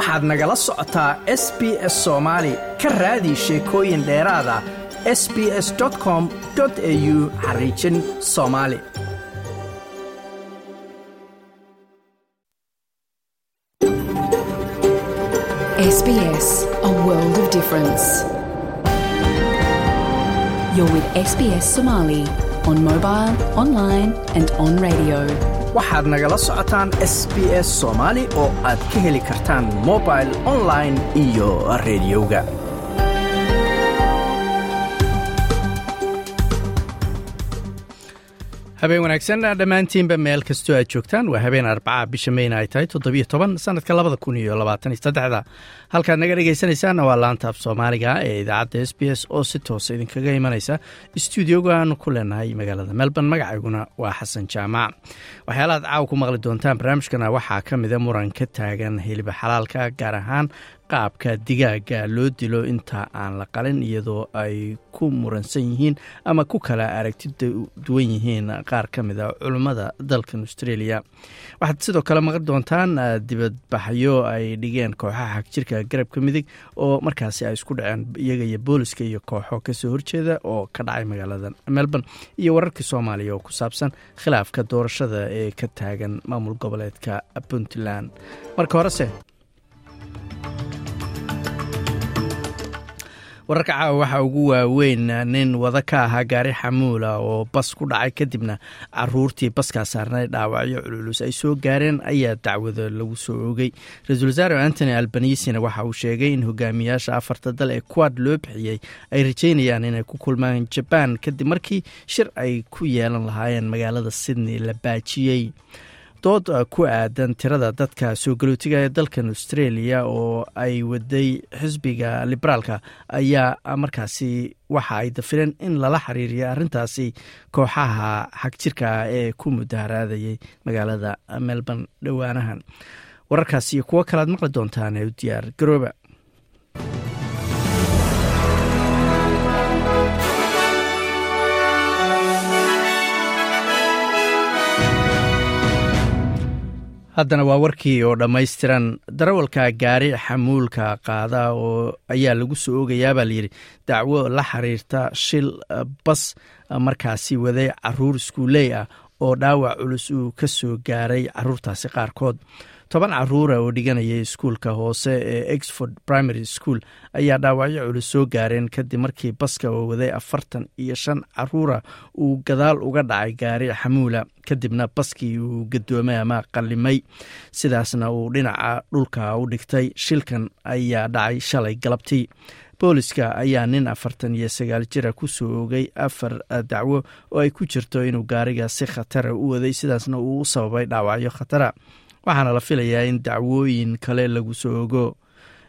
waxaad nagala socotaa s b s soomaali ka raadi sheekooyin dheeraada s b s com au xariijin soomaali. You're with SBS Somali on mobile, online, and on radio. Waxaad nagala socotaan s b s soomaali oo aad ka heli kartaan mobil online iyo rediyoga habeen wanaagsan dhammaantiinba meel kastoo aad joogtaan. Waa habeen arbaca bisha meyna ay tahay toddobiyo toban sanadka labada kun iyo labaatan iyo saddexda. Halkaad naga dhegaysanaysaanna waa laanta af soomaaliga ee idaacadda s b s oo si toosa idinkaga imanaysa. Stuudioga aanu ku leenahay magaalada melbourne magacayguna waa xasan jaamac. Waxyaalahaad caawa ku maqli doontaan barnaamijkana waxaa ka mida muran ka taagan heliba xalaalka gaar ahaan qaabka digaaga loo dilo inta aan la qalin iyadoo ay ku muransan yihiin ama ku kala aragti duwan yihiin qaar ka mida culummada dalkan australia. Waxaad sidoo kale maqli doontaan dibadbaxyo ay dhigeen kooxaha xagjirka garabka midig oo markaasi ay isku dhaceen iyaga iyo booliska iyo kooxo ka soo horjeeda oo ka dhacay magaalada melbourne iyo wararkii soomaaliya oo ku saabsan khilaafka doorashada ee ka taagan maamul goboleedka puntland. Marka horese wararka caawa waxaa ugu waaweyn nin wada ka ahaa gaari xamuula oo bas ku dhacay kadibna caruurtii baskaa saarnay dhaawacyo cululus. Ay soo gaareen ayaa dacwada lagu soo oogay. Ra'iisul wasaare antony albanisina waxa uu sheegay in hogaamiyaasha afarta dal ee quad loo bixiyey ay rajeynayaan inay ku kulmaan jabaan kadib markii shir ay ku yeelan lahaayeen magaalada sydney la baajiyey dood ku aadan tirada dadka soo galootiga ee dalkan australia oo ay waday xisbiga liberaalka ayaa markaasi waxa ay dafireen in lala xiriiriya arrintaasi kooxaha xagjirka ee ku mudaharaadayay magaalada melbourne dhowaanahan. Wararkaas iyo kuwo kalead maqli doontaan ee u diyaar garooba haddana waa warkii oo dhammaystiran. Darawalka gaari xamuulka qaada oo ayaa lagu soo oogayaa baa layidhi dacwo la xiriirta shil bas markaasi waday carruur iskuuley ah oo dhaawac culus uu ka soo gaaray caruurtaasi qaarkood toban caruura oo dhiganayay iskuulka hoose ee exford primary school ayaa dhaawacyo culus soo gaareen kadib markii baska oo waday afartan iyo shan caruura uu gadaal uga dhacay gaari xamuula kadibna baskii uu gadoomay ama qallimay. Sidaasna uu dhinaca dhulka u dhigtay shilkan ayaa dhacay shalay galabtii. Booliska ayaa nin afartan iyo sagaal jira ku soo oogay afar dacwo oo ay ku jirto inuu gaariga si khatara u waday sidaasna uu u sababay dhaawacyo khatara waxaana la filayaa in dacwooyin kale lagu soo ogo.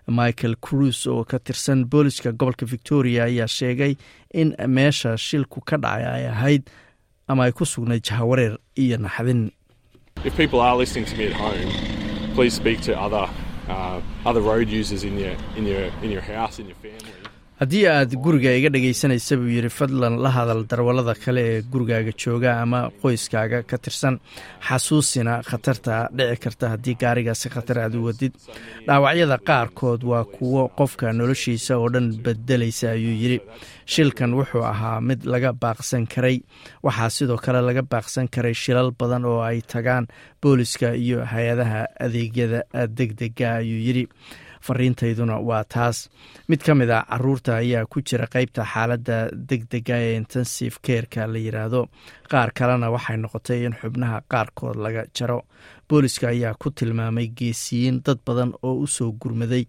Michael cruise oo ka tirsan booliska gobolka victoria ayaa sheegay in meesha shilku ka dhacay ay ahayd ama ay ku sugnayd jahawareer iyo naxdin haddii aad guriga iga dhegaysanaysa buu yidhi fadlan la hadal darwallada kale ee gurigaaga jooga ama qoyskaaga ka tirsan. Xasuusina khatarta dhici karta haddii gaariga si khatar aad u wadid. Dhaawacyada qaarkood waa kuwo qofka noloshiisa oo dhan bedelaysa ayuu yidhi. Shilkan wuxuu ahaa mid laga baaqsan karay. Waxaa sidoo kale laga baaqsan karay shilal badan oo ay tagaan booliska iyo hay'adaha adeegyada degdega ayuu yidhi fariintayduna waa taas. Mid ka mid a carruurta ayaa ku jira qeybta xaaladda degdega ee intensive careka la yidhaahdo qaar kalena waxay noqotay in xubnaha qaarkood laga jaro. Booliska ayaa ku tilmaamay geesiyiin dad badan oo u soo gurmaday.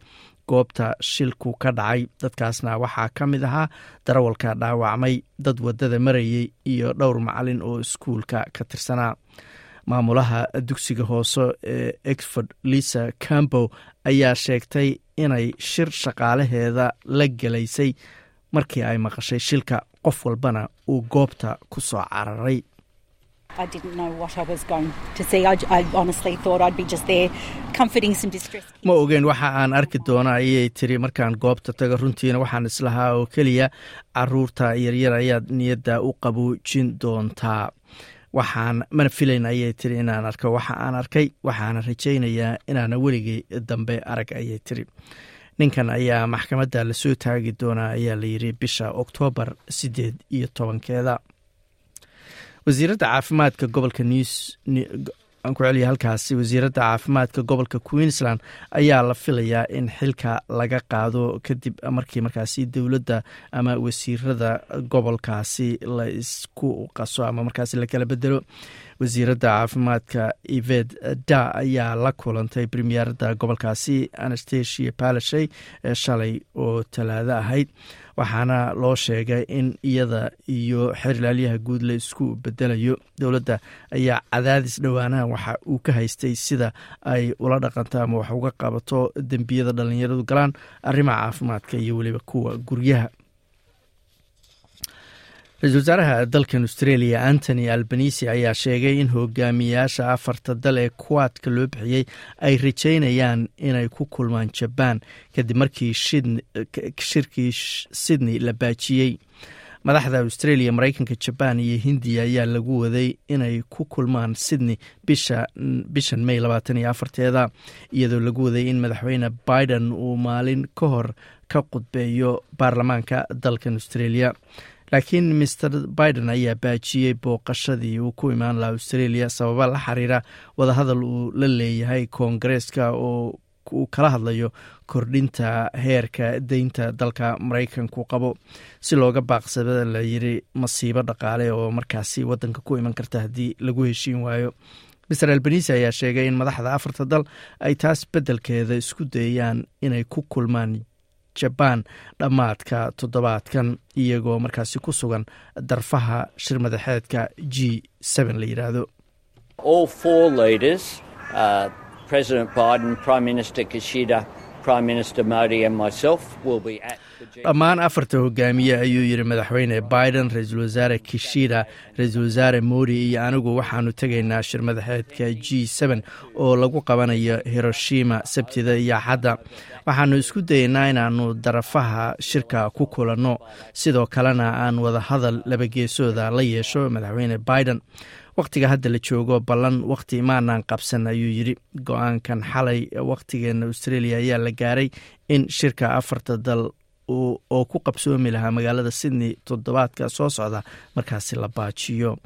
Goobta shilku ka dhacay dadkaasna waxaa ka mid ahaa darawalka dhaawacmay dad waddada marayay iyo dhowr macalin oo iskuulka ka tirsanaa maamulaha dugsiga hoose ee exford lisa cambow ayaa sheegtay inay shir shaqaalaheeda la gelaysay markii ay maqashay shilka. Qof walbana uu goobta ku soo cararay. Ma ogeen waxa aan arki doona ayay tiri markaan goobta taga runtiina waxaan islahaa oo keliya. Caruurta yaryar ayaad niyadda u qabuujin doontaa waxaan mana filayn ayay tiri inaan arko waxa aan arkay waxaana rajaynayaa inaana weligay dambe arag ayay tiri ninkan ayaa maxkamadda la soo taagi doonaa ayaa layidhi bisha oktoobar siddeed iyo tobankeeda. Wasiiradda caafimaadka gobolka aan ku celiya halkaasi wasiiradda caafimaadka gobolka queensland ayaa la filayaa in xilka laga qaado kadib markii markaasi dowladda ama wasiirada gobolkaasi la isku qaso ama markaasi la kala bedelo. Wasiiradda caafimaadka eved da ayaa la kulantay premiyeerada gobolkaasi anastasia palashay ee shalay oo talaado ahayd waxaana loo sheegay in iyada iyo xeerlaalyaha guud la isku bedelayo dowladda ayaa cadaadis dhowaanaha waxa uu ka haystay sida ay ula dhaqanto ama wax uga qabato dembiyada dhallinyaradu galaan arrimaha caafimaadka iyo weliba kuwa guryaha ra'isul wasaaraha dalkan australia antony albanisi ayaa sheegay in hogaamiyayaasha afarta dal ee kuwaadka loo bixiyey ay rajeynayaan inay ku kulmaan jabaan kadib markii shirkii sydney la baajiyey madaxda australia maraykanka jabaan iyo hindiya ayaa lagu waday inay ku kulmaan sydney bishan may labaatan iyo afarteeda iyadoo lagu waday in madaxweyne biden uu maalin ka hor ka qudbeeyo baarlamaanka dalkan australia laakiin master biden ayaa baajiyey booqashadii uu ku imaan laha australia sababa la xiriira wadahadal uu la leeyahay koongareeska oo uu kala hadlayo kordhinta heerka deynta dalka maraykanku qabo. Si looga baaqsada la yiri masiibo dhaqaale oo markaasi wadanka ku iman karta haddii lagu heshiin waayo. Master albanisi ayaa sheegay in madaxda afarta dal ay taas beddelkeeda isku dayayaan inay ku kulmaan jabaan dhammaadka toddobaadkan iyagoo markaasi ku sugan darfaha shir madaxeedka g la yidhaahdo dhammaan afarta hogaamiye ayuu yidhi madaxweyne biden ra'iisul wasaare kishida ra'iisul wasaare modi iyo anigu waxaanu tegaynaa shir madaxeedka g oo lagu qabanayo hiroshima sabtida iyo axadda waxaanu isku dayaynaa inaanu darafaha shirka ku kulanno. Sidoo kalena aan wadahadal labageesooda la yeesho madaxweyne biden. Wakhtiga hadda la joogo ballan wakhti maanaan qabsan ayuu yidhi. Go'aankan xalay wakhtigeena australia ayaa la gaaray in shirka afarta dal oo ku qabsoomi lahaa magaalada sydney toddobaadka soo socda markaasi la baajiyo.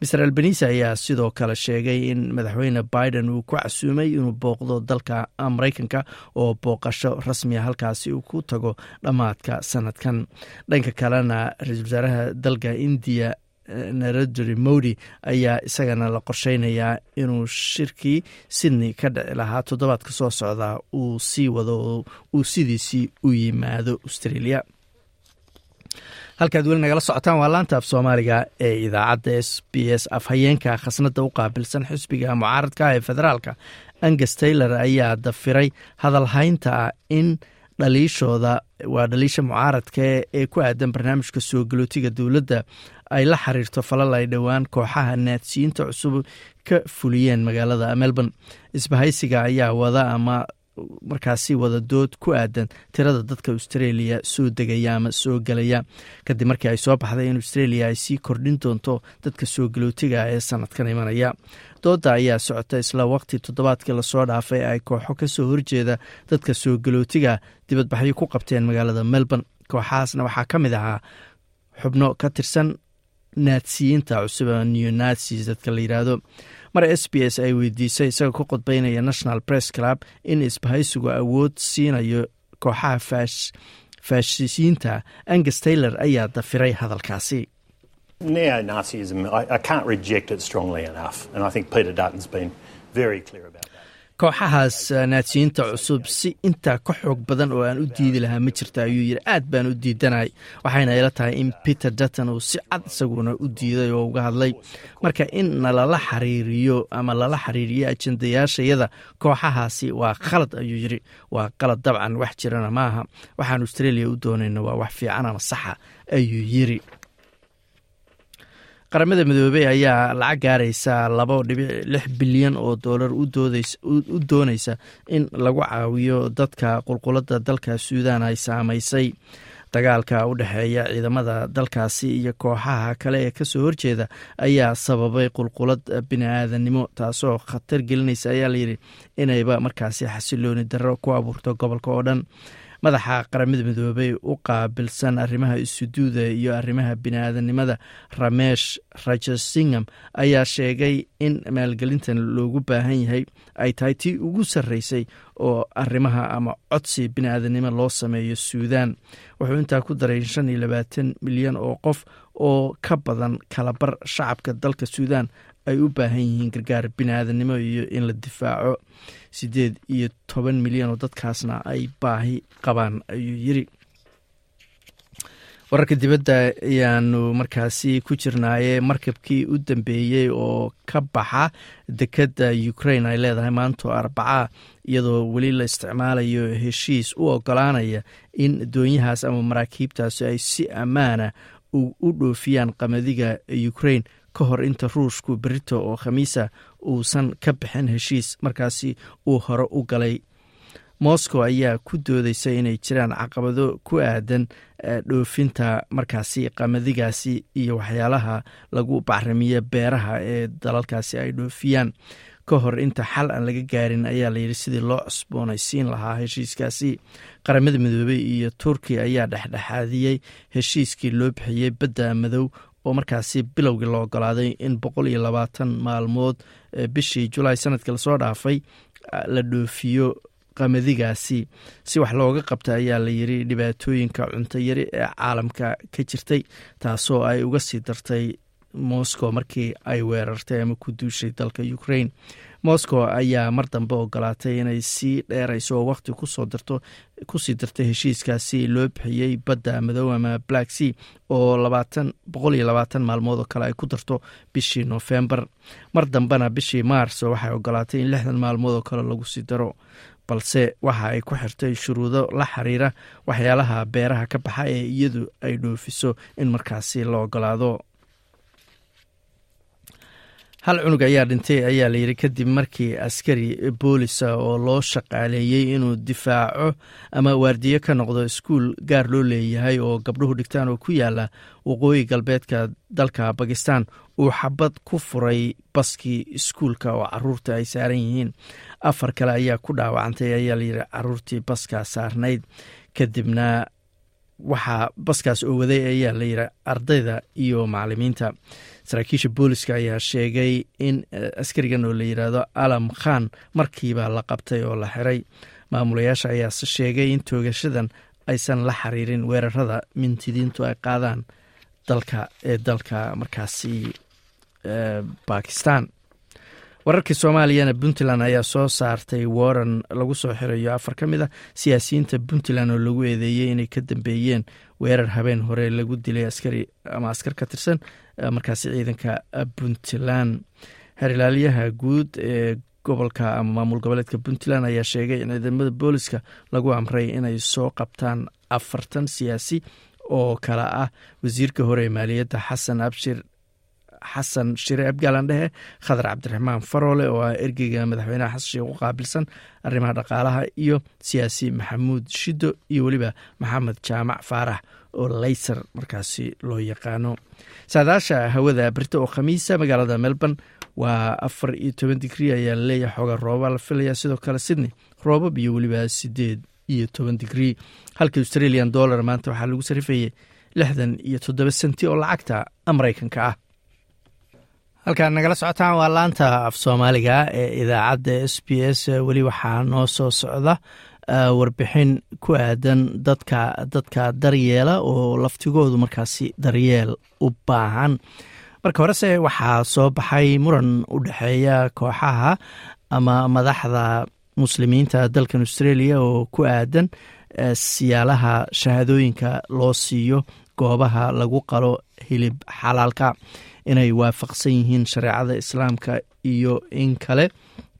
Master albanisi ayaa sidoo kale sheegay in madaxweyne biden uu ku casuumay inuu booqdo dalka maraykanka oo booqasho rasmiya halkaasi uu ku tago dhammaadka sanadkan. Dhanka kalena ra'iisul wasaaraha dalka indiya narendri modi ayaa isagana la qorsheynayaa inuu shirkii sydney ka dhici lahaa. Toddobaadka soo socda uu sii wado uu sidiisii u yimaado australia. Halkaad weli nagala socotaan waa laanta af soomaaliga ee idaacadda s b s. Afhayeenka khasnada u qaabilsan xisbiga mucaaradka ee federaalka angus taylor ayaa dafiray hadalhaynta ah in dhaliishooda. Waa dhaliisha mucaaradka ee ku aadan barnaamijka soo galootiga dowladda. Ay la xiriirto falal ay dhowaan kooxaha naadsiyiinta cusub ka fuliyeen magaalada melbourne. Isbahaysiga ayaa wada ama markaasi wada dood ku aadan tirada dadka australia soo degaya ama soo gelaya kadib markii ay soo baxday in australia ay sii kordhin doonto dadka soo galootiga ee sanadkan imanaya. Dooda ayaa socota isla waqti toddobaadkii la soo dhaafay ay kooxo ka soo horjeeda dadka soo galootiga dibadbaxyo ku qabteen magaalada melbourne. Kooxahaasna waxaa ka mid ahaa xubno ka tirsan naadsiyiinta cusub new nazis dadka la yidhaahdo mar s b s ay weydiisay isagoo ka qodbeynaya national press club in isbahaysigu awood siinayo kooxaha faashisiyiinta angus taylor ayaa dafiray hadalkaasi kooxahaas naadsiyiinta cusub si intaa ka xoog badan oo aan u diidi lahaa ma jirta ayuu yidhi aad baan u diidanay waxayna ila tahay in peter dutton uu si cad isaguna u diiday oo uga hadlay. Marka in nalala xiriiriyo ama lala xiriiriyo ajendayaashayada kooxahaasi waa khalad ayuu yidhi. Waa qalad dabcan wax jirana maaha. Waxaan australia u doonayna waa wax fiican ama saxa ayuu yidri qaramada midoobey ayaa lacag gaaraysa laba dhibic lix bilyan oo doolar u doonaysa in lagu caawiyo dadka qulqulada dalka suudan ay saamaysay. Dagaalka u dhexeeya ciidamada dalkaasi iyo kooxaha kale ee ka soo horjeeda ayaa sababay qulqulad bini-aadanimo taasoo khatar gelinaysa ayaa layidhi inayba markaasi xasilooni darro ku abuurto gobolka oo dhan madaxa qaramada midoobey u qaabilsan arrimaha isuduuda iyo arrimaha bini-aadanimada ramesh rajasingham ayaa sheegay in maalgelintan loogu baahan yahay ay tahay tii ugu sarreysay oo arrimaha ama codsi bini-aadanimo loo sameeyo suudan wuxuu intaa ku daray shan iyo labaatan milyan oo qof oo ka badan kalabar shacabka dalka suudan ay u baahan yihiin gargaar bini-aadanimo iyo in la difaaco. Siddeed iyo toban milyan oo dadkaasna ay baahi qabaan ayuu yiri. Wararka dibadda ayaanu markaasi ku jirnaaye markabkii u dambeeyey oo ka baxa dekedda ukraine ay leedahay maanto arbaca iyadoo weli la isticmaalayo heshiis u ogolaanaya in doonyahaas ama maraakiibtaasi ay si ammaana u dhoofiyaan qamadiga ukraine ka hor inta ruushku berito oo khamiisa uusan ka bixin heshiis markaasi uu hore u galay. Moscow ayaa ku doodeysa inay jiraan caqabado ku aadan dhoofinta markaasi qamadigaasi iyo waxyaalaha lagu bacrimiyo beeraha ee dalalkaasi ay dhoofiyaan. Ka hor inta xal aan laga gaarin ayaa layidhi sidii loo cusboonaysiin lahaa heshiiskaasi. Qaramada midoobey iyo turkiya ayaa dhexdhexaadiyey heshiiskii loo bixiyey badda madow oo markaasi bilowgii la ogolaaday in boqol iyo labaatan maalmood bishii julaay sannadkii la soo dhaafay la dhoofiyo qamadigaasi. Si wax looga qabta ayaa la yiri dhibaatooyinka cunto yari ee caalamka ka jirtay taasoo ay uga sii dartay moscow markii ay weerartay ama ku duushay dalka ukraine moscow ayaa mar dambe ogolaatay inay sii dheerayso oo waqti ku soo darto ku sii dartay heshiiskaasi loo bixiyey badda madow ama black sea oo maalmood oo kale ay ku darto bishii novembar mar dambena bishii maars waxay ogolaatay in lixdan maalmood oo kale lagu sii daro balse waxa ay ku xirtay shuruudo la xiriira waxyaalaha beeraha ka baxa ee iyadu ay dhoofiso in markaasi la ogolaado hal cunug ayaa dhintay ayaa layidhi kadib markii askari boolisa oo loo shaqaaleeyey inuu difaaco ama waardiyo ka noqdo iskuul gaar loo leeyahay oo gabdhuhu dhigtaan oo ku yaalla waqooyi galbeedka dalka bakistan uu xabad ku furay baskii iskuulka oo carruurta ay saaran yihiin. Afar kale ayaa ku dhaawacantay ayaa layidhi caruurtii baskaa saarnayd. Kadibna waxaa baskaas oo waday ayaa layidhi ardayda iyo macalimiinta saraakiisha booliska ayaa sheegay in askarigan oo la yidhaahdo alam khan markiiba la qabtay oo la xiray. Maamulayaasha ayaase sheegay in toogashadan aysan la xiriirin weerarada mintidiintu ay qaadaan dalka ee dalka markaasi bakistan wararkii soomaaliyana puntland ayaa soo saartay waran lagu soo xirayo afar ka mid a siyaasiyiinta puntland oo lagu eedeeyey inay ka dambeeyeen weerar habeen hore lagu dilay askari ama askar ka tirsan markaasi ciidanka puntland. Xerilaalyaha guud ee gobolka ama maamul goboleedka puntland ayaa sheegay in ciidamada booliska lagu amray inay soo qabtaan afartan siyaasi oo kala ah. Wasiirka hore ee maaliyadda xasan abshir xasan shire abgaalan dhehe khadar cabdiraxmaan faroole oo ah ergeyga madaxweynaha xasan sheekh u qaabilsan arrimaha dhaqaalaha iyo siyaasi maxamuud shido iyo weliba maxamed jaamac faarax oo layser markaasi loo yaqaano. Saadaasha hawada berito oo khamiisa magaalada melbourne waa afar iyo toban digrii ayaa la leeyahay xooga rooba la filaya sidoo kale sydney roobab iyo weliba sideed iyo toban digrii halka australian dollar maanta waxaa lagu sarifayay lixdan iyo toddoba senti oo lacagta maraykanka ah halkaad nagala socotaan waa laanta af soomaaliga ee idaacadda s b s weli waxaa noo soo socda warbixin ku aadan dadka dadka daryeela oo laftigoodu markaasi daryeel u baahan. Marka horese waxaa soo baxay muran u dhexeeya kooxaha ama madaxda muslimiinta dalkan australia oo ku aadan siyaalaha shahaadooyinka loo siiyo goobaha lagu qalo hilib xalaalka inay waafaqsan yihiin shareecada islaamka iyo in kale.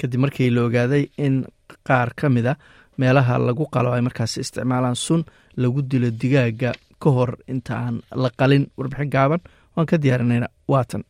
Kadib markii la ogaaday in qaar ka mid a meelaha lagu qalo ay markaas isticmaalaan sun lagu dilo digaaga ka hor inta aan la qalin. Warbixin gaaban waan ka diyaarinayna. Waatan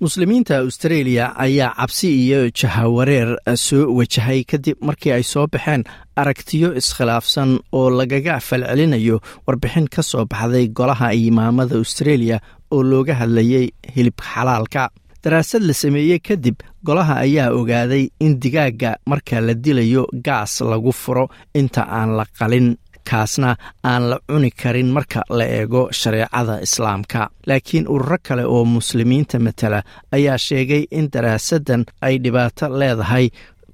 muslimiinta australia ayaa cabsi iyo jahawareer soo wajahay kadib markii ay soo baxeen aragtiyo iskhilaafsan oo lagaga falcelinayo warbixin ka soo baxday golaha imaamada australia oo looga hadlayay hilibka xalaalka. Daraasad la sameeyey kadib golaha ayaa ogaaday in digaagga marka la dilayo gaas lagu furo inta aan la qalin kaasna aan la cuni karin marka la eego shareecada islaamka. Laakiin ururo kale oo muslimiinta matala ayaa sheegay in daraasaddan ay dhibaato leedahay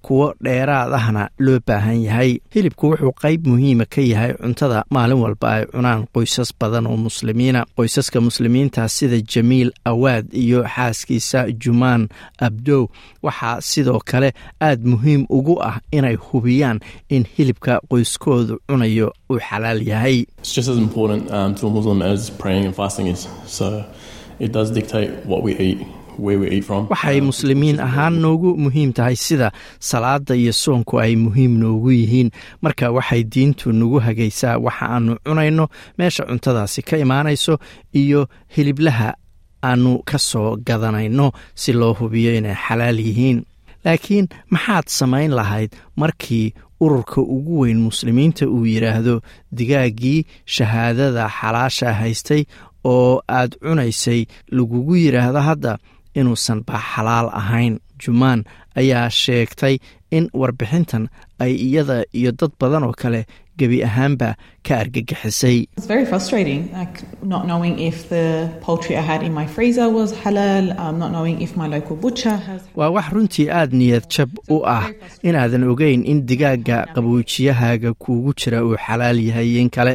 kuwo dheeraad ahna loo baahan yahay. Hilibku wuxuu qayb muhiima ka yahay cuntada maalin walba ay cunaan qoysas badan oo muslimiina. Qoysaska muslimiinta sida jamiil awaad iyo xaaskiisa jumaan abdow waxaa sidoo kale aad muhiim ugu ah inay hubiyaan in hilibka qoyskoodu cunayo uu xalaal yahay waxay muslimiin ahaan noogu muhiim tahay sida salaada iyo soonku ay muhiim noogu yihiin. Marka waxay diintu nagu hagaysaa waxa aanu cunayno meesha cuntadaasi ka imaanayso iyo hiliblaha aanu ka soo gadanayno si loo hubiyo inay xalaal yihiin. Laakiin maxaad samayn lahayd markii ururka ugu weyn muslimiinta uu yidhaahdo digaaggii shahaadada xalaasha haystay oo aad cunaysay lagugu yidhaahdo hadda inuusan ba xalaal ahayn. Jumaan ayaa sheegtay in warbixintan ay iyada iyo dad badan oo kale gebi ahaanba ka argagixisay. Waa wax runtii aad niyad jab u ah. Inaadan ogeyn in digaagga qabuujiyahaaga kuugu jira uu xalaal yahay in kale.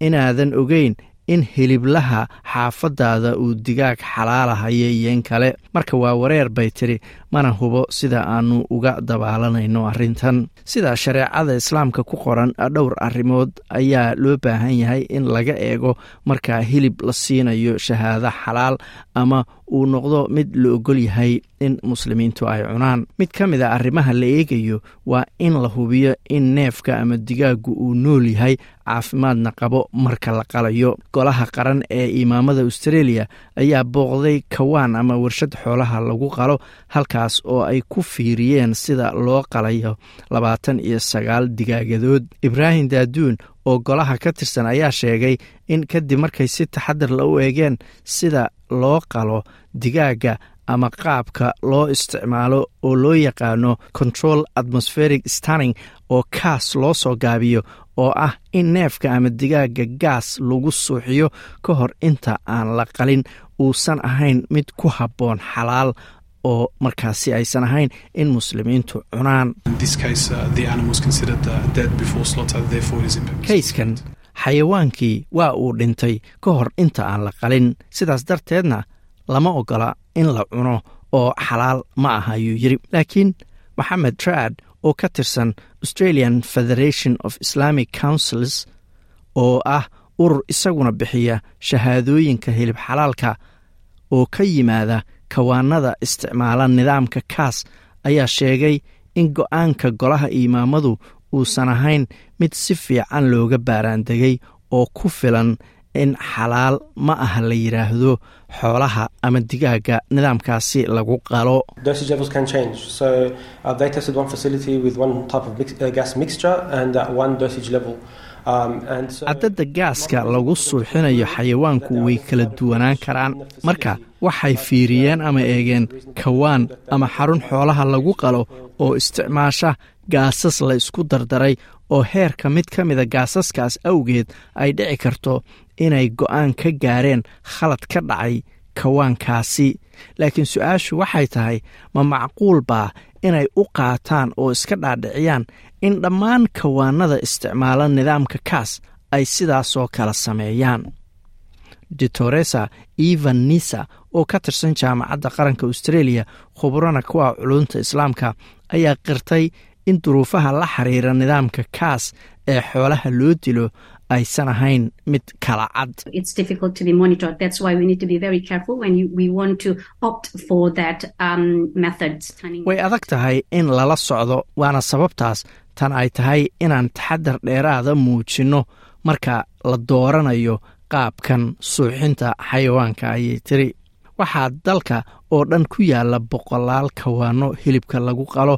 Inaadan ogeyn in hiliblaha xaafadaada uu digaag xalaalahayo iyoin kale. Marka waa wareer bay tiri mana hubo sida aanu uga dabaalanayno arrintan. Sida shareecada islaamka ku qoran dhowr arrimood ayaa loo baahan yahay in laga eego marka hilib la siinayo shahaado xalaal ama uu noqdo mid la ogol yahay in muslimiintu ay cunaan. Mid ka mid a arrimaha la eegayo waa in la hubiyo in neefka ama digaaggu uu nool yahay caafimaadna qabo marka la qalayo. Golaha qaran ee imaamada australia ayaa booqday kawaan ama warshad xoolaha lagu qalo halkaas oo ay ku fiiriyeen sida loo qalayo labaatan iyo sagaal digaagadood ibraahim daaduun oo golaha ka tirsan ayaa sheegay in kadib markay si taxadar la u eegeen sida loo qalo digaagga ama qaabka loo isticmaalo oo loo yaqaano control atmospheric stanning oo kaas loo soo gaabiyo oo ah in neefka ama digaagga gaas lagu suuxiyo ka hor inta aan la qalin uusan ahayn mid ku habboon xalaal oo markaasi aysan ahayn in muslimiintu cunaan. Kayskan xayawaankii waa uu dhintay ka hor inta aan la qalin. Sidaas darteedna lama ogola in la cuno oo xalaal ma ah ayuu yidhi. Laakiin moxamed trad oo ka tirsan australian federation of islamic councils oo ah urur isaguna bixiya shahaadooyinka hilib xalaalka oo ka yimaada kawaanada isticmaala nidaamka kaas ayaa sheegay in go'aanka golaha imaamadu uusan ahayn mid si fiican looga baaraandegay oo ku filan in xalaal ma ah la yidhaahdo xoolaha ama digaagga nidaamkaasi lagu qalo. Cadadda gaaska lagu suuxinayo xayawaanku way kala duwanaan karaan. Marka waxay fiiriyeen ama eegeen kawaan ama xarun xoolaha lagu qalo oo isticmaasha gaasas la isku dardaray oo heerka mid ka mida gaasaskaas awgeed ay dhici karto inay go'aan ka gaareen khalad ka dhacay kawaankaasi. Laakiin su'aashu waxay tahay ma macquul baa inay u qaataan oo iska dhaadhiciyaan in dhammaan kawaanada isticmaala nidaamka kaas ay sidaasoo kala sameeyaan. Ditoresa evan nisa oo ka tirsan jaamacadda qaranka australia khubrana kuwa culunta islaamka ayaa qirtay in duruufaha la xiriira nidaamka kaas ee xoolaha loo dilo aysan ahayn mid kala cad. Way adag tahay in lala socdo waana sababtaas tan ay tahay inaan taxadar dheeraada muujinno marka la dooranayo qaabkan suuxinta xayawaanka ayay tiri. Waxaa dalka oo dhan ku yaalla boqolaal kawaano hilibka lagu qalo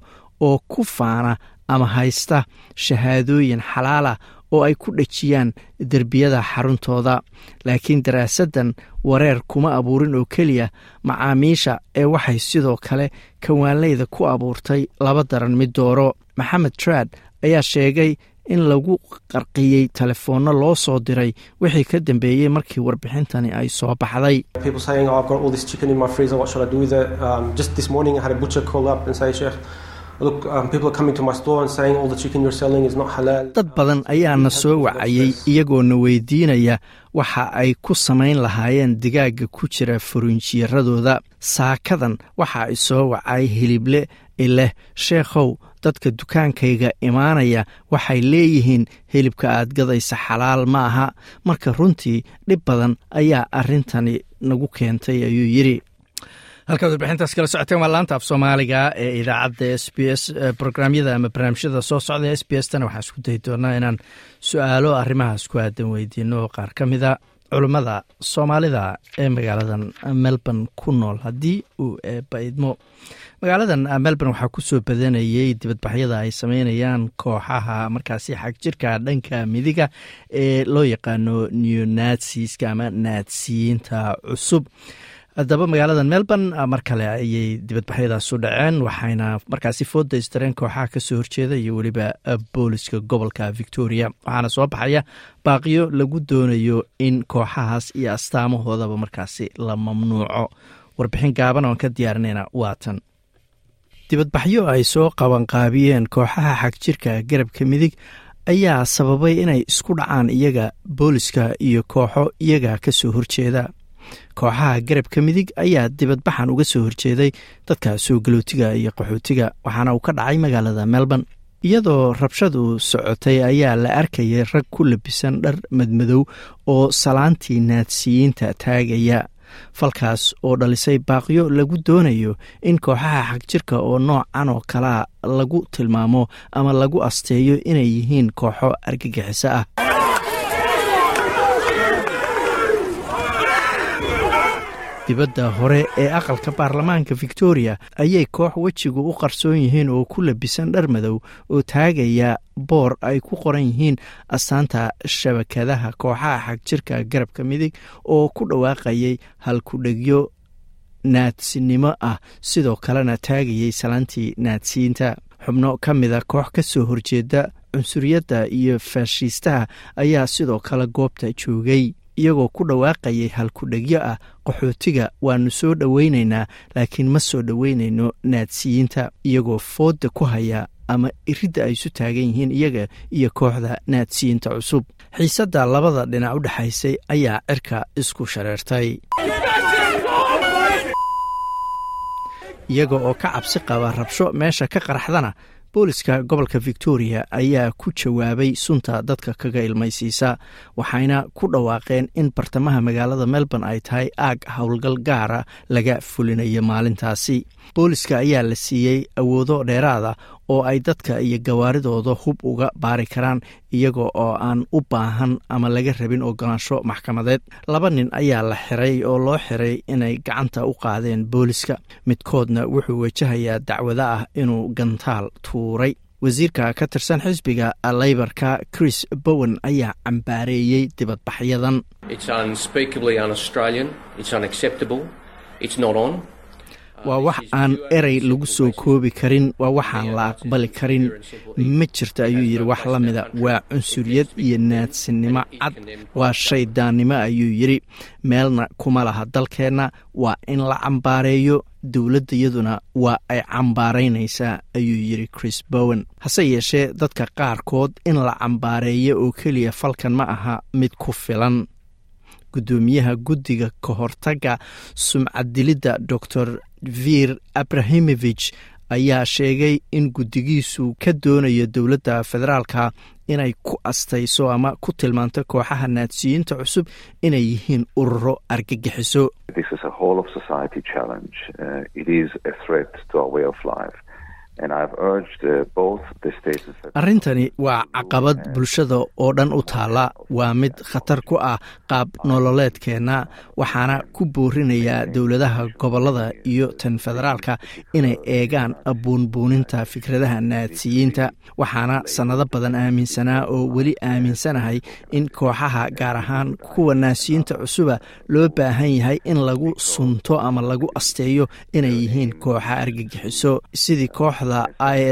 oo ku faana ama haysta shahaadooyin xalaalah oo ay ku dhejiyaan derbiyada xaruntooda. Laakiin daraasaddan wareer kuma abuurin oo keliya macaamiisha ee waxay sidoo kale kawaanleyda ku abuurtay laba daran mid dooro. Maxamed trad ayaa sheegay in lagu qarqiyey telefoonno loo soo diray wixii ka dambeeyey markii warbixintani ay soo baxday dad badan ayaana soo wacayey iyagoona weydiinaya waxa ay ku samayn lahaayeen digaagga ku jira furinjiyaradooda saakadan waxa ay soo wacay hilible ileh sheekhow dadka dukaankayga imaanaya waxay leeyihiin hilibka aad gadaysa xalaal ma aha marka runtii dhib badan ayaa arrintani nagu keentay ayuu yidhi halkaad warbixintaas kala socoteen waa laanta af soomaaliga ee idaacadda s b s brograamyada ama barnaamijyada soo socda s b s tana waxaan isku dayi doonaa inaan su'aalo arrimahaas ku aadan weydiino. Qaar ka mida culummada soomaalida ee magaaladan melbourne ku nool haddii uu eebbaidmo magaaladan melbourne waxaa ku soo badanayey dibadbaxyada ay sameynayaan kooxaha markaasi xag jirka dhanka midiga ee loo yaqaano neonatsiska ama naatsiyiinta cusub haddaba magaalada melbourne mar kale ayay dibadbaxyadaas u dhaceen waxayna markaasi foodaystareen kooxaha ka soo horjeeda iyo weliba booliska gobolka victoria. Waxaana soo baxaya baaqiyo lagu doonayo in kooxahaas iyo astaamahoodaba markaasi la mamnuuco. Warbixin gaaban oon ka diyaarinayna waatan dibadbaxyo ay soo qabanqaabiyeen kooxaha xagjirka garabka midig ayaa sababay inay isku dhacaan iyaga booliska iyo kooxo iyaga ka soo horjeeda kooxaha garabka midig ayaa dibadbaxan uga soo horjeeday dadka soo galootiga iyo qaxootiga waxaana uu ka dhacay magaalada melbourne. Iyadoo rabshadu socotay ayaa la arkayay rag ku labisan dhar madmadow oo salaantii naadsiyiinta taagaya. Falkaas oo dhalisay baaqyo lagu doonayo in kooxaha xagjirka oo noocan oo kalea lagu tilmaamo ama lagu asteeyo inay yihiin kooxo argagixiso ah dibadda hore ee aqalka baarlamaanka victoria ayay koox wejigu u qarsoon yihiin oo ku labisan dhar madow oo taagaya boor ay ku qoran yihiin astaanta shabakadaha kooxaha xagjirka garabka midig oo ku dhawaaqayay halkudhegyo naadsinimo ah. Sidoo kalena taagayay salaantii naadsiinta. Xubno ka mida koox ka soo horjeeda cunsuriyadda iyo faashiistaha ayaa sidoo kale goobta joogay iyagoo ku dhawaaqayay halkudhegyo ah qaxootiga waanu soo dhoweynaynaa laakiin ma soo dhoweynayno naadsiyiinta. Iyagoo fooda ku haya ama iridda ay isu taagan yihiin iyaga iyo kooxda naadsiyiinta cusub. Xiisadda labada dhinac u dhexaysay ayaa cirka isku shareertay. Iyaga oo ka cabsi qaba rabsho meesha ka qaraxdana booliska gobolka victoria ayaa ku jawaabay sunta dadka kaga ilmaysiisa waxayna ku dhawaaqeen in bartamaha magaalada melbourne ay tahay aag howlgal gaara laga fulinayo maalintaasi. Booliska ayaa la siiyey awoodo dheeraada oo ay dadka iyo gawaaridooda hub uga baari karaan iyaga oo aan u baahan ama laga rabin ogolaansho maxkamadeed. Laba nin ayaa la xiray oo loo xiray inay gacanta u qaadeen booliska midkoodna wuxuu wajahayaa dacwado ah inuu gantaal tuuray. Wasiirka ka tirsan xisbiga leybarka chris bowen ayaa cambaareeyey dibadbaxyadan waa wax aan erey lagu soo koobi karin waa waxaan la aqbali karin. ma jirto ayuu yidhi wax la mida. Waa cunsuriyad iyo naadsinimo cad. waa shaydaannimo ayuu yidhi. Meelna kuma laha dalkeenna. Waa in la cambaareeyo. Dowladdayaduna waa ay cambaaraynaysaa ayuu yidhi chris bowen. Hase yeeshee dadka qaarkood in la cambaareeyo oo keliya falkan ma aha mid ku filan. Guddoomiyaha guddiga ka hortagga sumcaddilidda dor vir abrahimovich ayaa sheegay in guddigiisu ka doonayo dowladda federaalka inay ku astayso ama ku tilmaanto kooxaha naadsiyiinta cusub inay yihiin ururo argagixiso arrintani waa caqabad bulshada oo dhan u taalla waa mid khatar ku ah qaab nololeedkeenna waxaana ku boorinayaa dowladaha gobollada iyo tan federaalka inay eegaan buunbuuninta fikradaha naadsiyiinta. Waxaana sannado badan aaminsanaa oo weli aaminsanahay in kooxaha gaar ahaan kuwa naasiyiinta cusuba loo baahan yahay in lagu sunto ama lagu asteeyo inay yihiin kooxa argagixiso. Sidii kooxda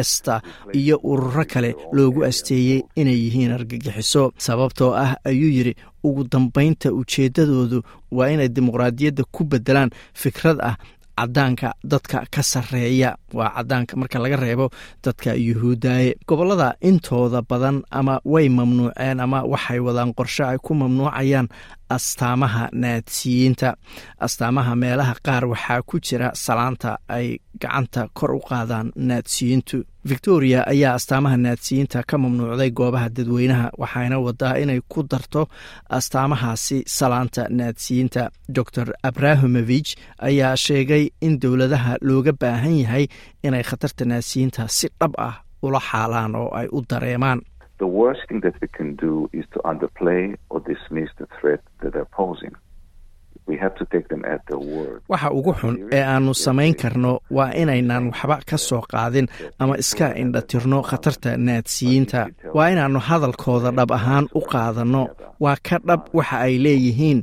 ista iyo ururo kale loogu asteeyey inay yihiin argagixiso. Sababtoo ah ayuu yidhi ugu dambaynta ujeeddadoodu waa inay dimuqraadiyadda ku beddelaan fikrad ah cadaanka dadka ka sarreeya. Waa cadaanka marka laga reebo dadka yuhuudaye gobollada intooda badan ama way mamnuuceen ama waxay wadaan qorshe ay ku mamnuucayaan astaamaha naadsiyiinta. Astaamaha meelaha qaar waxaa ku jira salaanta ay gacanta kor u qaadaan naadsiyiintu. Victoria ayaa astaamaha naadsiyiinta ka mamnuucday goobaha dadweynaha waxayna wadaa inay ku darto astaamahaasi salaanta naadsiyiinta. Dor abrahimovich ayaa sheegay in dowladaha looga baahan yahay inay khatarta naadsiyiinta si dhab ah ula xaalaan oo ay u dareemaan waxa ugu xun ee aannu samayn karno waa inaynan waxba ka soo qaadin ama iska indhatirno khatarta naadsiyiinta. Waa inaannu hadalkooda dhab ahaan u qaadanno. Waa ka dhab waxa ay leeyihiin.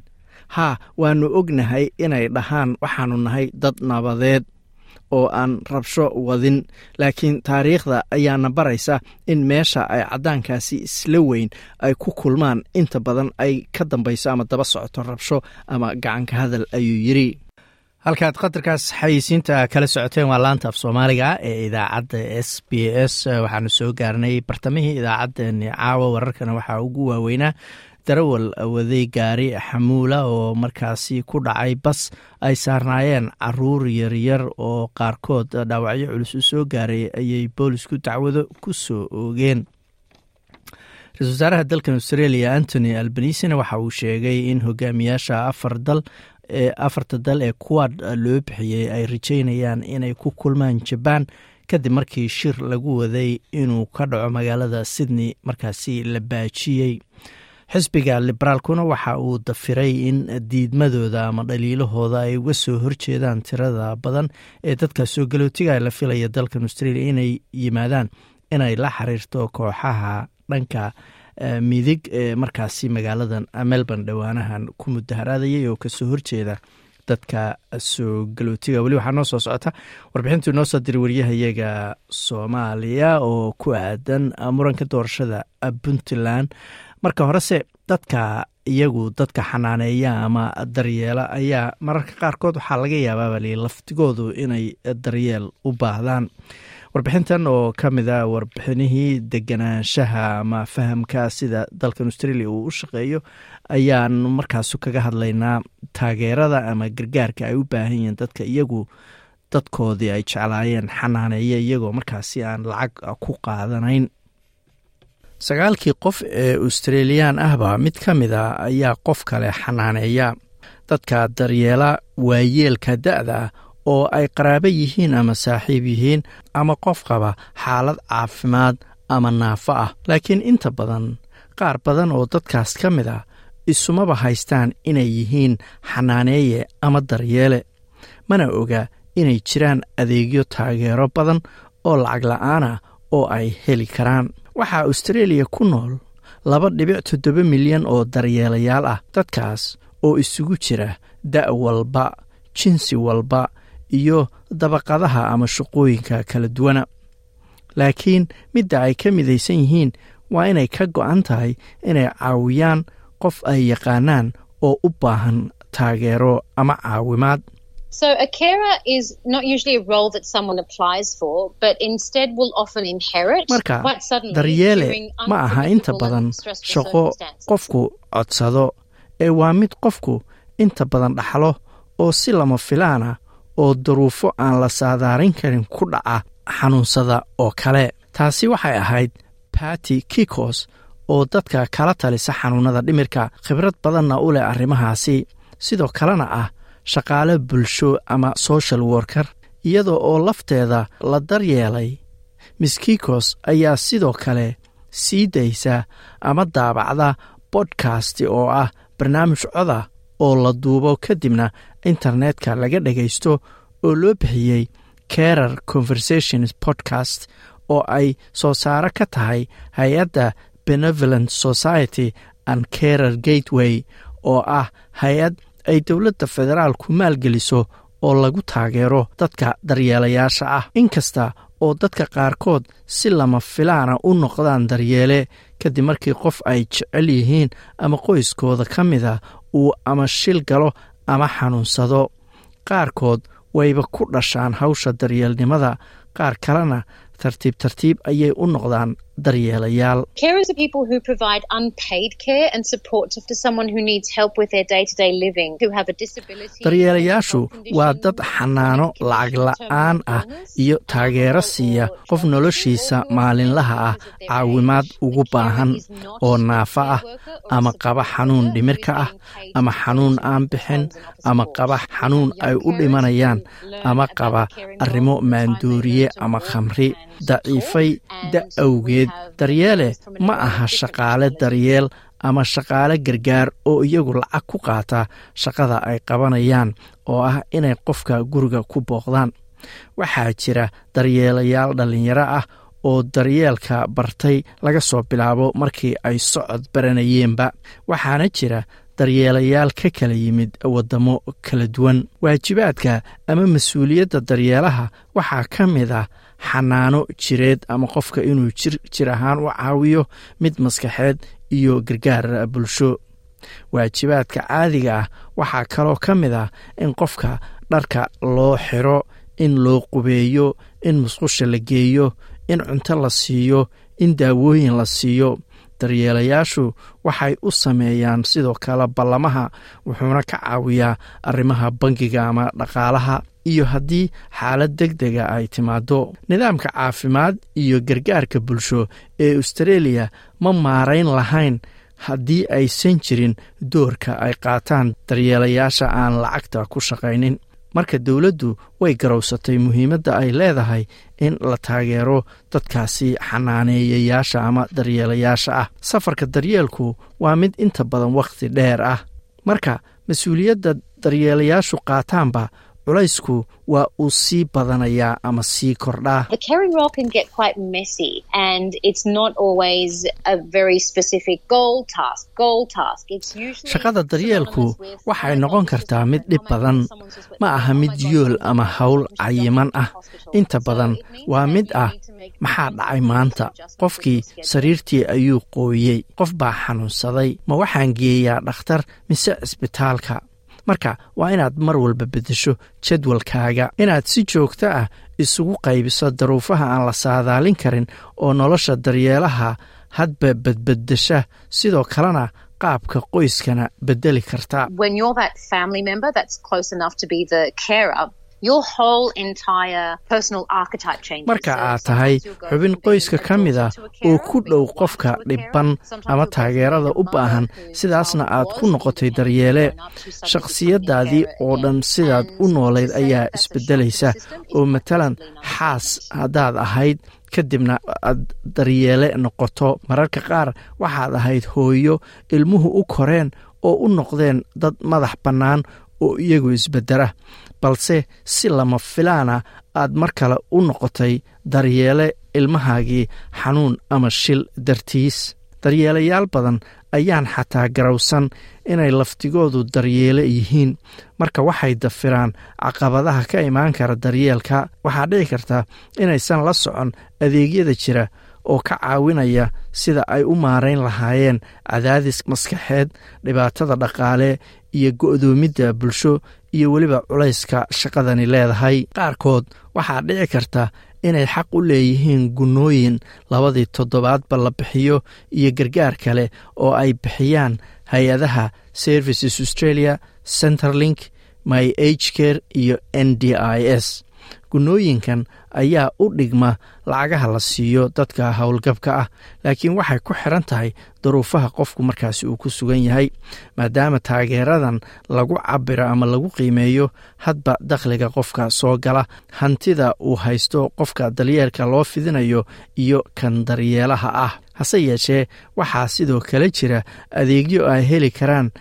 Haa waannu ognahay inay dhahaan waxaannu nahay dad nabadeed oo aan rabsho wadin laakiin taariikhda ayaana baraysa in meesha ay caddaankaasi isla weyn ay ku kulmaan. Inta badan ay ka dambayso ama daba socoto rabsho ama gacanka hadal ayuu yidri halkaad qatarkaas xayeysiinta kala socoteen waa laanta af soomaaliga ee idaacadda s b s. Waxaanu soo gaarnay bartamihii idaacaddeenni caawa wararkana waxaa ugu waaweynaa darawal waday gaari xamuula oo markaasi ku dhacay bas ay saarnaayeen carruur yaryar oo qaarkood dhaawacyo culus u soo gaaray ayay boolisku dacwado ku soo oogeen. Ra'isul wasaaraha dalkan australia antony albanisina waxa uu sheegay in hogaamiyaasha afar dal afarta dal ee kuwad loo bixiyey ay rajeynayaan inay ku kulmaan jabaan kadib markii shir lagu waday inuu ka dhaco magaalada sydney markaasi la baajiyey xisbiga liberaalkuna waxa uu dafiray in diidmadooda ama dhaliilahooda ay uga soo horjeedaan tirada badan ee dadka soo galootiga la filaya dalkan australia inay yimaadaan inay la xiriirto kooxaha dhanka midig ee markaasi magaaladan melbourne dhowaanahan ku mudaharaadayay oo ka soo horjeeda dadka soo galootiga weli waxaa noo soo socota warbixintuu noo soo diray waryahayaga soomaaliya oo ku aadan muranka doorashada puntland marka horese dadka iyagu dadka xanaaneeya ama daryeela ayaa mararka qaarkood waxaa laga yaabaa bali laftigoodu inay daryeel u baahdaan. Warbixintan oo ka mid a warbixinihii deganaanshaha ama fahamka sida dalkan australia uu u shaqeeyo ayaan markaasu kaga hadlaynaa taageerada ama gargaarka ay u baahan yihiin dadka iyagu dadkoodii ay jeclaayeen xanaaneeya iyagoo markaasi aan lacag ku qaadanayn sagaalkii qof ee australiyaan ahba mid ka mid a ayaa qof kale xanaaneeya. Dadka daryeela waayeelka da-da oo ay qaraabo yihiin ama saaxiib yihiin ama qof qaba xaalad caafimaad ama naafo ah. Laakiin inta badan qaar badan oo dadkaas ka mid ah isumaba haystaan inay yihiin xanaaneeye ama daryeele. Mana oga inay jiraan adeegyo taageero badan oo lacag la'aan ah oo ay heli karaan waxaa austraeliya ku nool laba dhibic toddoba milyan oo daryeelayaal ah dadkaas oo isugu jira da' walba jinsi walba iyo dabaqadaha ama shaqooyinka kala duwana. Laakiin midda ay ka midaysan yihiin waa inay ka go'an tahay inay caawiyaan qof ay yaqaanaan oo u baahan taageero ama caawimaad So a carer is not usually a role that someone applies for, but instead will often inherit marka quite suddenly daryeele ma aha inta badan shaqo qofku codsado ee waa mid qofku inta badan dhaxlo oo si lama filaan ah oo duruufo aan la saadaarin karin ku dhaca xanuunsada oo kale. Taasi waxay ahayd bati kikos oo dadka kala talisa xanuunada dhimirka. Khibrad badanna u leh arrimahaasi sidoo kalena ah shaqaale bulsho ama social worker iyada oo lafteeda la daryeelay miss kikos ayaa sidoo kale sii daysa ama daabacda bodkast oo ah barnaamij coda oo la duubo kadibna internetka laga dhagaysto oo loo bixiyey carer conversations podcast oo ay soo saaro ka tahay hay'adda benevolent society and carer gateway oo ah hay'ad ay dowladda federaalku maalgeliso oo lagu taageero dadka daryeelayaasha ah. Inkasta oo dadka qaarkood si lama filaana u noqdaan daryeele kadib markii qof ay jecel yihiin ama qoyskooda ka mida uu ama shil galo ama xanuunsado qaarkood wayba ku dhashaan hawsha daryeelnimada qaar kalena tartiib tartiib ayay u noqdaan daryeelayaal. Carers are people who provide unpaid care and support to someone who needs help with their day-to-day living, who have a disability. daryeelayaashu waa dad xanaano lacag la'aan ah iyo taageero siiya qof noloshiisa maalinlaha ah caawimaad ugu baahan oo naafa ah ama qaba xanuun dhimirka ah ama xanuun aan bixin ama qaba xanuun ay u dhimanayaan ama qaba arrimo maandooriye ama khamri daciifay da awgeed daryeele ma aha shaqaale daryeel ama shaqaale gargaar oo iyagu lacag ku qaata shaqada ay qabanayaan oo ah inay qofka guriga ku booqdaan. Waxaa jira daryeelayaal dhallinyaro ah oo daryeelka bartay laga soo bilaabo markii ay socod baranayeenba. Waxaana jira daryeelayaal ka kala yimid waddamo kala duwan. Waajibaadka ama mas'uuliyadda daryeelaha waxaa ka mid ah xanaano jireed ama qofka inuu jir ahaan u caawiyo mid maskaxeed iyo gargaar bulsho. Waajibaadka caadiga ah waxaa kaloo ka mid ah in qofka dharka loo xiro in loo qubeeyo in musqusha la geeyo in cunto la siiyo in daawooyin la siiyo. Daryeelayaashu waxay u sameeyaan sidoo kale ballamaha wuxuuna ka caawiyaa arrimaha bangiga ama dhaqaalaha iyo haddii xaalad deg dega ay timaado nidaamka caafimaad iyo gargaarka bulsho ee austareeliya ma maarayn lahayn haddii aysan jirin doorka ay qaataan. Daryeelayaasha aan lacagta ku shaqaynin. Marka dowladdu way garowsatay muhiimadda ay leedahay in la taageero dadkaasi xanaaneeyayaasha ama daryeelayaasha ah. Safarka daryeelku waa mid inta badan wakhti dheer ah. Marka mas'uuliyadda daryeelayaashu qaataanba culaysku waa uu sii badanayaa ama sii kordhaa. Shaqada daryeelku waxay noqon kartaa mid dhib badan. ma aha mid yool ama howl cayiman ah. inta badan waa mid ah maxaa dhacay maanta? qofkii sariirtii ayuu qooyey qof baa xanuunsaday. Ma waxaan geeyaa dhakhtar mise cisbitaalka marka waa inaad mar walba beddesho jadwalkaaga. Inaad si joogto ah isugu qaybiso daruufaha aan la saadaalin karin oo nolosha daryeelaha hadba badbeddesha sidoo kalena qaabka qoyskana beddeli karta marka aad tahay xubin qoyska ka mid ah a oo ku dhow qofka dhibban ama taageerada u baahan sidaasna aad ku noqotay daryeele shakhsiyadaadii oo dhan sidaad u noolayd ayaa isbeddelaysa oo matalan xaas haddaad ahayd kadibna aad daryeele noqoto. Mararka qaar waxaad ahayd hooyo ilmuhu u koreen oo u noqdeen dad madax bannaan oo iyagu isbeddera balse si lama filaana aad mar kale u noqotay daryeele ilmahaagii xanuun ama shil dartiis. Daryeelayaal badan ayaan xataa garowsan inay laftigoodu daryeele yihiin. Marka waxay dafiraan caqabadaha ka imaan kara daryeelka waxaa dhici karta inaysan la socon adeegyada jira oo ka caawinaya sida ay u maarayn lahaayeen cadaadis maskaxeed dhibaatada dhaqaale iyo go'doomidda bulsho iyo weliba culayska shaqadani leedahay. Qaarkood waxaa dhici karta inay xaq u leeyihiin gunnooyin labadii toddobaadba la bixiyo iyo gargaar kale oo ay bixiyaan hay'adaha services australia centerlink my age care iyo n d i s gunooyinkan ayaa u dhigma lacagaha la siiyo dadka howlgabka ah laakiin waxay ku xiran tahay duruufaha qofku markaasi uu ku sugan yahay maadaama taageeradan lagu cabiro ama lagu qiimeeyo hadba dakhliga qofka soo gala. Hantida uu haysto qofka daryeelka loo fidinayo iyo kan daryeelaha ah. Hase yeeshee waxaa sidoo kale jira adeegyo ay heli karaan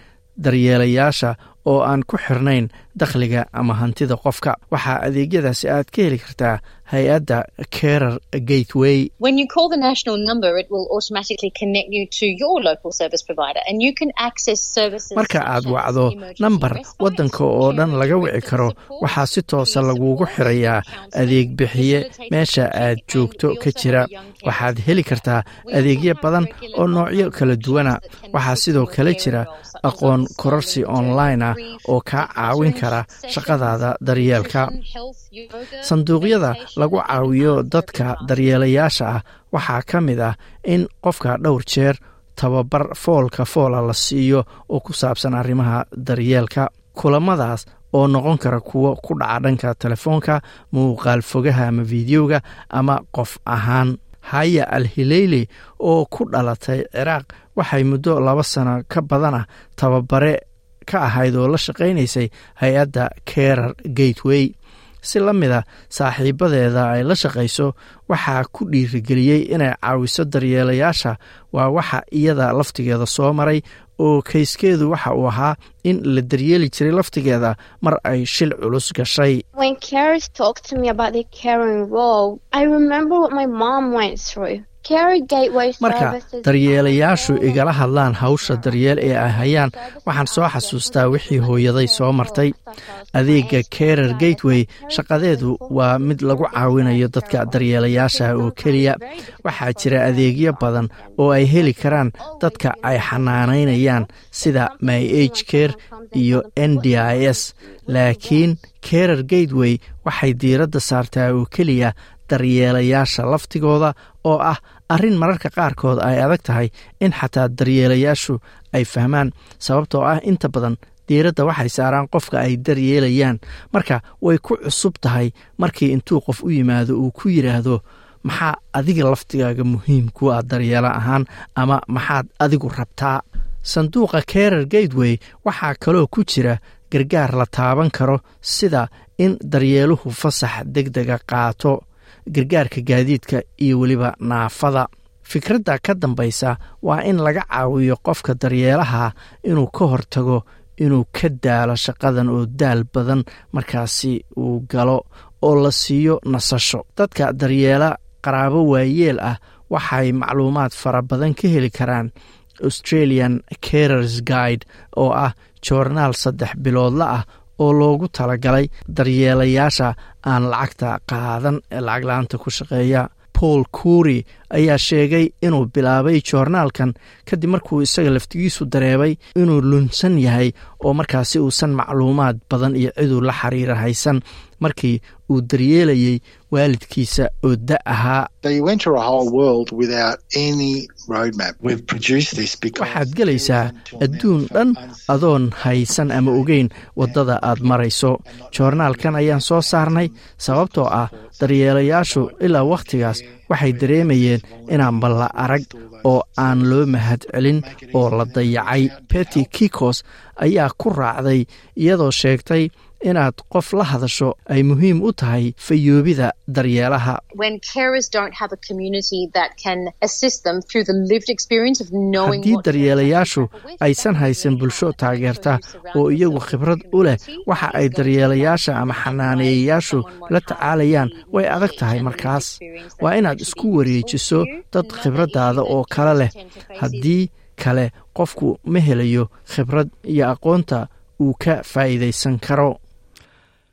daryeelayaasha oo aan ku xirnayn dakhliga ama hantida qofka. Waxaa adeegyadaasi aad ka heli kartaa hay'adda carer gateway. Marka aad wacdo nambar waddanka oo dhan laga wici karo waxaa si toosa lagugu support, xirayaa adeeg bixiye meesha aad joogto ka jira. waxaad heli kartaa adeegyo badan oo noocyo kala duwana waxaa sidoo kale jira aqoon kororsi online ah oo kaa caawin kara shaqadaada daryeelka. Sanduuqyada lagu caawiyo dadka daryeelayaasha ah waxaa ka mid ah in qofka dhowr jeer tababar foolka foola la siiyo oo ku saabsan arrimaha daryeelka. Kulamadaas oo noqon kara kuwo ku dhaca dhanka telefoonka muuqaal fogaha ama fideoga ama qof ahaan. Haya al oo ku dhalatay ciraaq waxay muddo laba sano ka badan ah tababare ka ahayd oo la shaqaynaysay hay'adda carer gateway. Si la mida saaxiibadeeda ay la shaqayso waxaa ku dhiirigeliyey inay caawiso daryeelayaasha waa waxa iyada laftigeeda soo maray oo kayskeedu waxa uu ahaa in la daryeeli jiray laftigeeda mar ay shil culus gashay Marka daryeelayaashu igala hadlaan hawsha daryeel ee ay hayaan waxaan soo xasuustaa wixii hooyaday soo martay. Adeega carer gateway shaqadeedu waa mid lagu caawinayo dadka daryeelayaasha oo keliya. Waxaa jira adeegyo badan oo ay heli karaan dadka ay xanaanaynayaan sida my age care iyo n d i s. Laakiin carer gateway waxay diiradda saartaa oo keliya daryeelayaasha laftigooda oo ah arrin mararka qaarkood ay adag tahay in xataa daryeelayaashu ay fahmaan sababtoo ah inta badan diiradda waxay saaraan qofka ay daryeelayaan. Marka way ku cusub tahay markii intuu qof u yimaado uu ku yidhaahdo maxaa adiga laftigaaga muhiim ku ah daryeelo ahaan ama maxaad adigu rabtaa? Sanduuqa carer gateway waxaa kaloo ku jira gargaar la taaban karo sida in daryeeluhu fasax deg dega qaato gargaarka gaadiidka iyo weliba naafada. Fikradda ka dambaysa waa in laga caawiyo qofka daryeelaha inuu ka hortago inuu ka daalo shaqadan oo daal badan markaasi uu galo oo la siiyo nasasho. Dadka daryeela qaraabo waayeel ah waxay macluumaad fara badan ka heli karaan australian carers guide oo ah joornaal saddex biloodla ah oo loogu talagalay daryeelayaasha aan lacagta qaadan ee lacag la'aanta ku shaqeeya. Paul kuuri ayaa sheegay inuu bilaabay joornaalkan kadib markuu isaga laftigiisu dareebay inuu lunsan yahay oo markaasi uusan macluumaad badan iyo ciduu la xiriira haysan markii uu daryeelayay waalidkiisa oo da ahaa waxaad gelaysaa adduun dhan adoon haysan ama ogeyn waddada aad marayso. joornaalkan ayaan soo saarnay sababtoo ah daryeelayaashu ilaa wakhtigaas waxay dareemayeen inaan balla arag oo aan loo mahad celin oo la dayacay. Beti kikos ayaa ku raacday iyadoo sheegtay inaad qof la hadasho ay muhiim u tahay fayoobida daryeelaha. Haddii daryeelayaashu aysan haysan bulsho taageerta oo iyagu khibrad u leh waxa ay daryeelayaasha ama xanaaneeyayaashu la tacaalayaan way adag tahay markaas. waa inaad isku wareejiso dad khibraddaada oo kale leh. haddii kale qofku ma helayo khibrad iyo aqoonta uu ka faa'iidaysan karo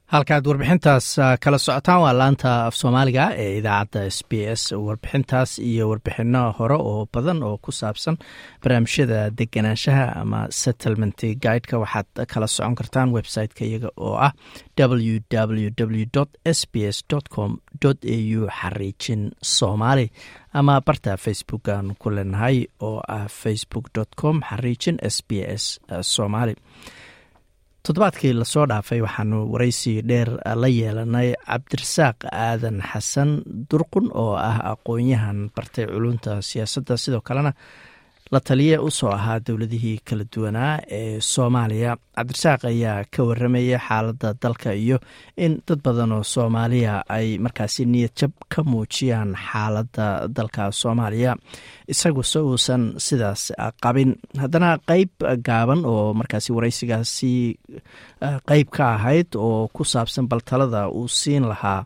halkaad warbixintaas kala socotaan waa laanta af soomaaliga ee idaacadda s b s warbixintaas iyo warbixino hore oo badan oo ku saabsan barnaamijyada deganaanshaha ama settlement guideka. Waxaad kala socon kartaan website-ka iyaga oo ah www s b s com au xariijin soomaali ama barta facebook aan ku leenahay oo ah facebook com xariijin s b s somaali toddobaadkii la soo dhaafay waxaanu waraysi dheer la yeelanay cabdirasaaq aadan xasan durqun oo ah aqoon-yahan bartay culunta siyaasadda. Sidoo kalena la taliye u soo ahaa dowladihii kala duwanaa ee soomaaliya. Cabdirasaaq ayaa ka waramaya xaaladda dalka iyo in dad badan oo soomaaliya ay markaasi niyad jab ka muujiyaan xaaladda dalka soomaaliya. Isaguse uusan sidaas qabin haddana qeyb gaaban oo markaasi waraysigaasi qeyb ka ahayd oo ku saabsan baltalada uu siin lahaa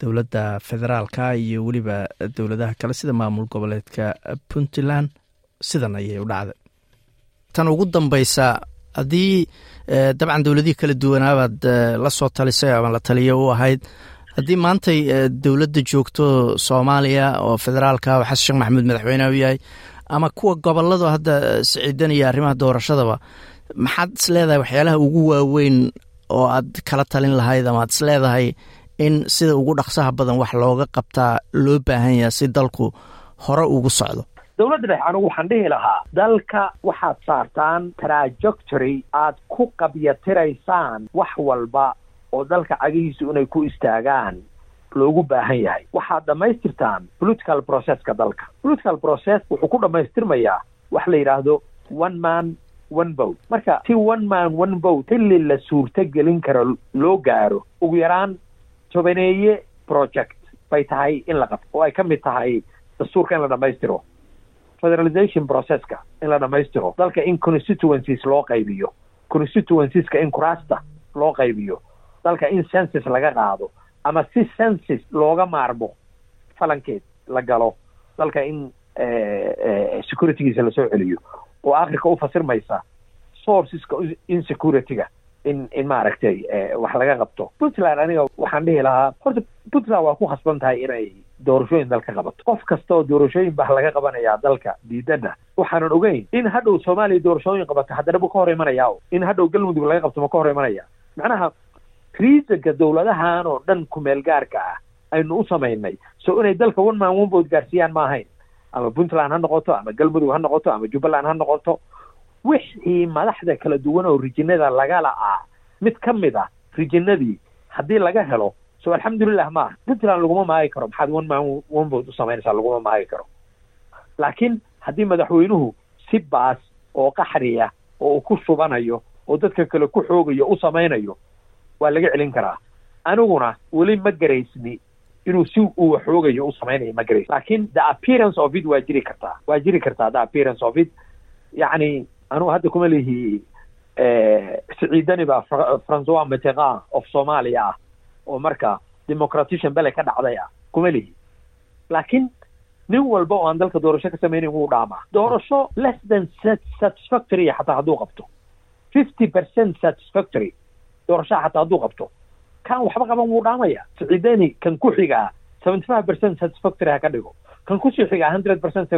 dowladda federaalka iyo weliba dowladaha kale sida maamul goboleedka puntland sidan ayay u dhacday. Tan ugu dambeysa haddii dabcan dowladihii kala duwanaabaad la soo talisay ama la taliyo u ahayd haddii maantay dowladda joogto soomaaliya oo federaalka oo xasan sheekh maxamuud madaxweyneha u yahay ama kuwa goboladu hadda siciidanaya arrimaha doorashadaba maxaad is leedahay waxyaalaha ugu waaweyn oo aad kala talin lahayd ama aad is leedahay in sida ugu dhaqsaha badan wax looga qabtaa loo baahan yaha si dalku hore ugu socdo dowladda dhexe anugu waxaan dhihi lahaa dalka waxaad saartaan trajectory aad ku qabyatiraysaan wax walba oo dalka cagihiisu inay ku istaagaan loogu baahan yahay. Waxaad dhammaystirtaan political processka dalka. Political process wuxuu ku dhammaystirmayaa wax la yidhaahdo one man one vote. Marka si one man one vote xilli la suurto gelin karo loo gaaro ugu yaraan tobaneeye project bay tahay in la qabto oo ay ka mid tahay dastuurka in la dhammaystiro federalization processka in la dhammaystiro dalka in constituencies loo qaybiyo constituenceska in kuraasta loo qaybiyo dalka in census laga qaado ama si census looga maarmo falankeed la galo dalka in securitygiisa la soo celiyo. Oo africa u fasirmaysa sourceska insecurity-ga in in maaragtay wax laga qabto. Puntland aniga waxaan dhihi lahaa horta puntland waa ku khasban tahay inay doorashooyin dalka qabato qof kasta oo doorashooyin baa laga qabanayaa dalka diidana waxaanan ogeyn in hadhow soomaaliya doorashooyin qabato haddana bu ka hor imanaya in hadhow galmudug laga qabto ma ka hor imanaya macnaha riisanka dowladahan oo dhan kumeel gaarka ah aynu u samaynay. So inay dalka one man one vote gaarsiiyaan ma ahayn. Ama puntland ha noqoto ama galmudug ha noqoto ama jubbaland ha noqoto. Wixii madaxda kala duwan oo rijinada lagala ah mid ka mid ah rijinadii haddii laga helo so alxamdulilah maaha puntland laguma maagi karo. Maxaad one man one vote u samaynaysaa laguma maagi karo. Laakiin haddii madaxweynuhu si baas oo qaxriya oo uu ku shubanayo oo dadka kale ku xoogayo u samaynayo waa laga celin karaa. Aniguna weli ma garaysni inuu si uu xoogayo u samaynayo ma garays laakiin the appearance of it waa jiri kartaa. Waa jiri kartaa the appearance of it. Yacni anugu hadda kuma lihi siciidani baa francois mitterrand of soomaaliya ah oo marka democratician bele ka dhacday ah kuma lihi laakiin nin walba oo aan dalka doorasho ka samaynayn wuu dhaamaa doorasho less than satisfactory xataa hadduu qabto. fifty percent satisfactory doorashaha xataa hadduu qabto. Kan waxba qaban wuu dhaamaya. Siciidani kan ku xigaa seventy five percent satisfactory ha ka dhigo. Kan ku sii xigaa hundred percent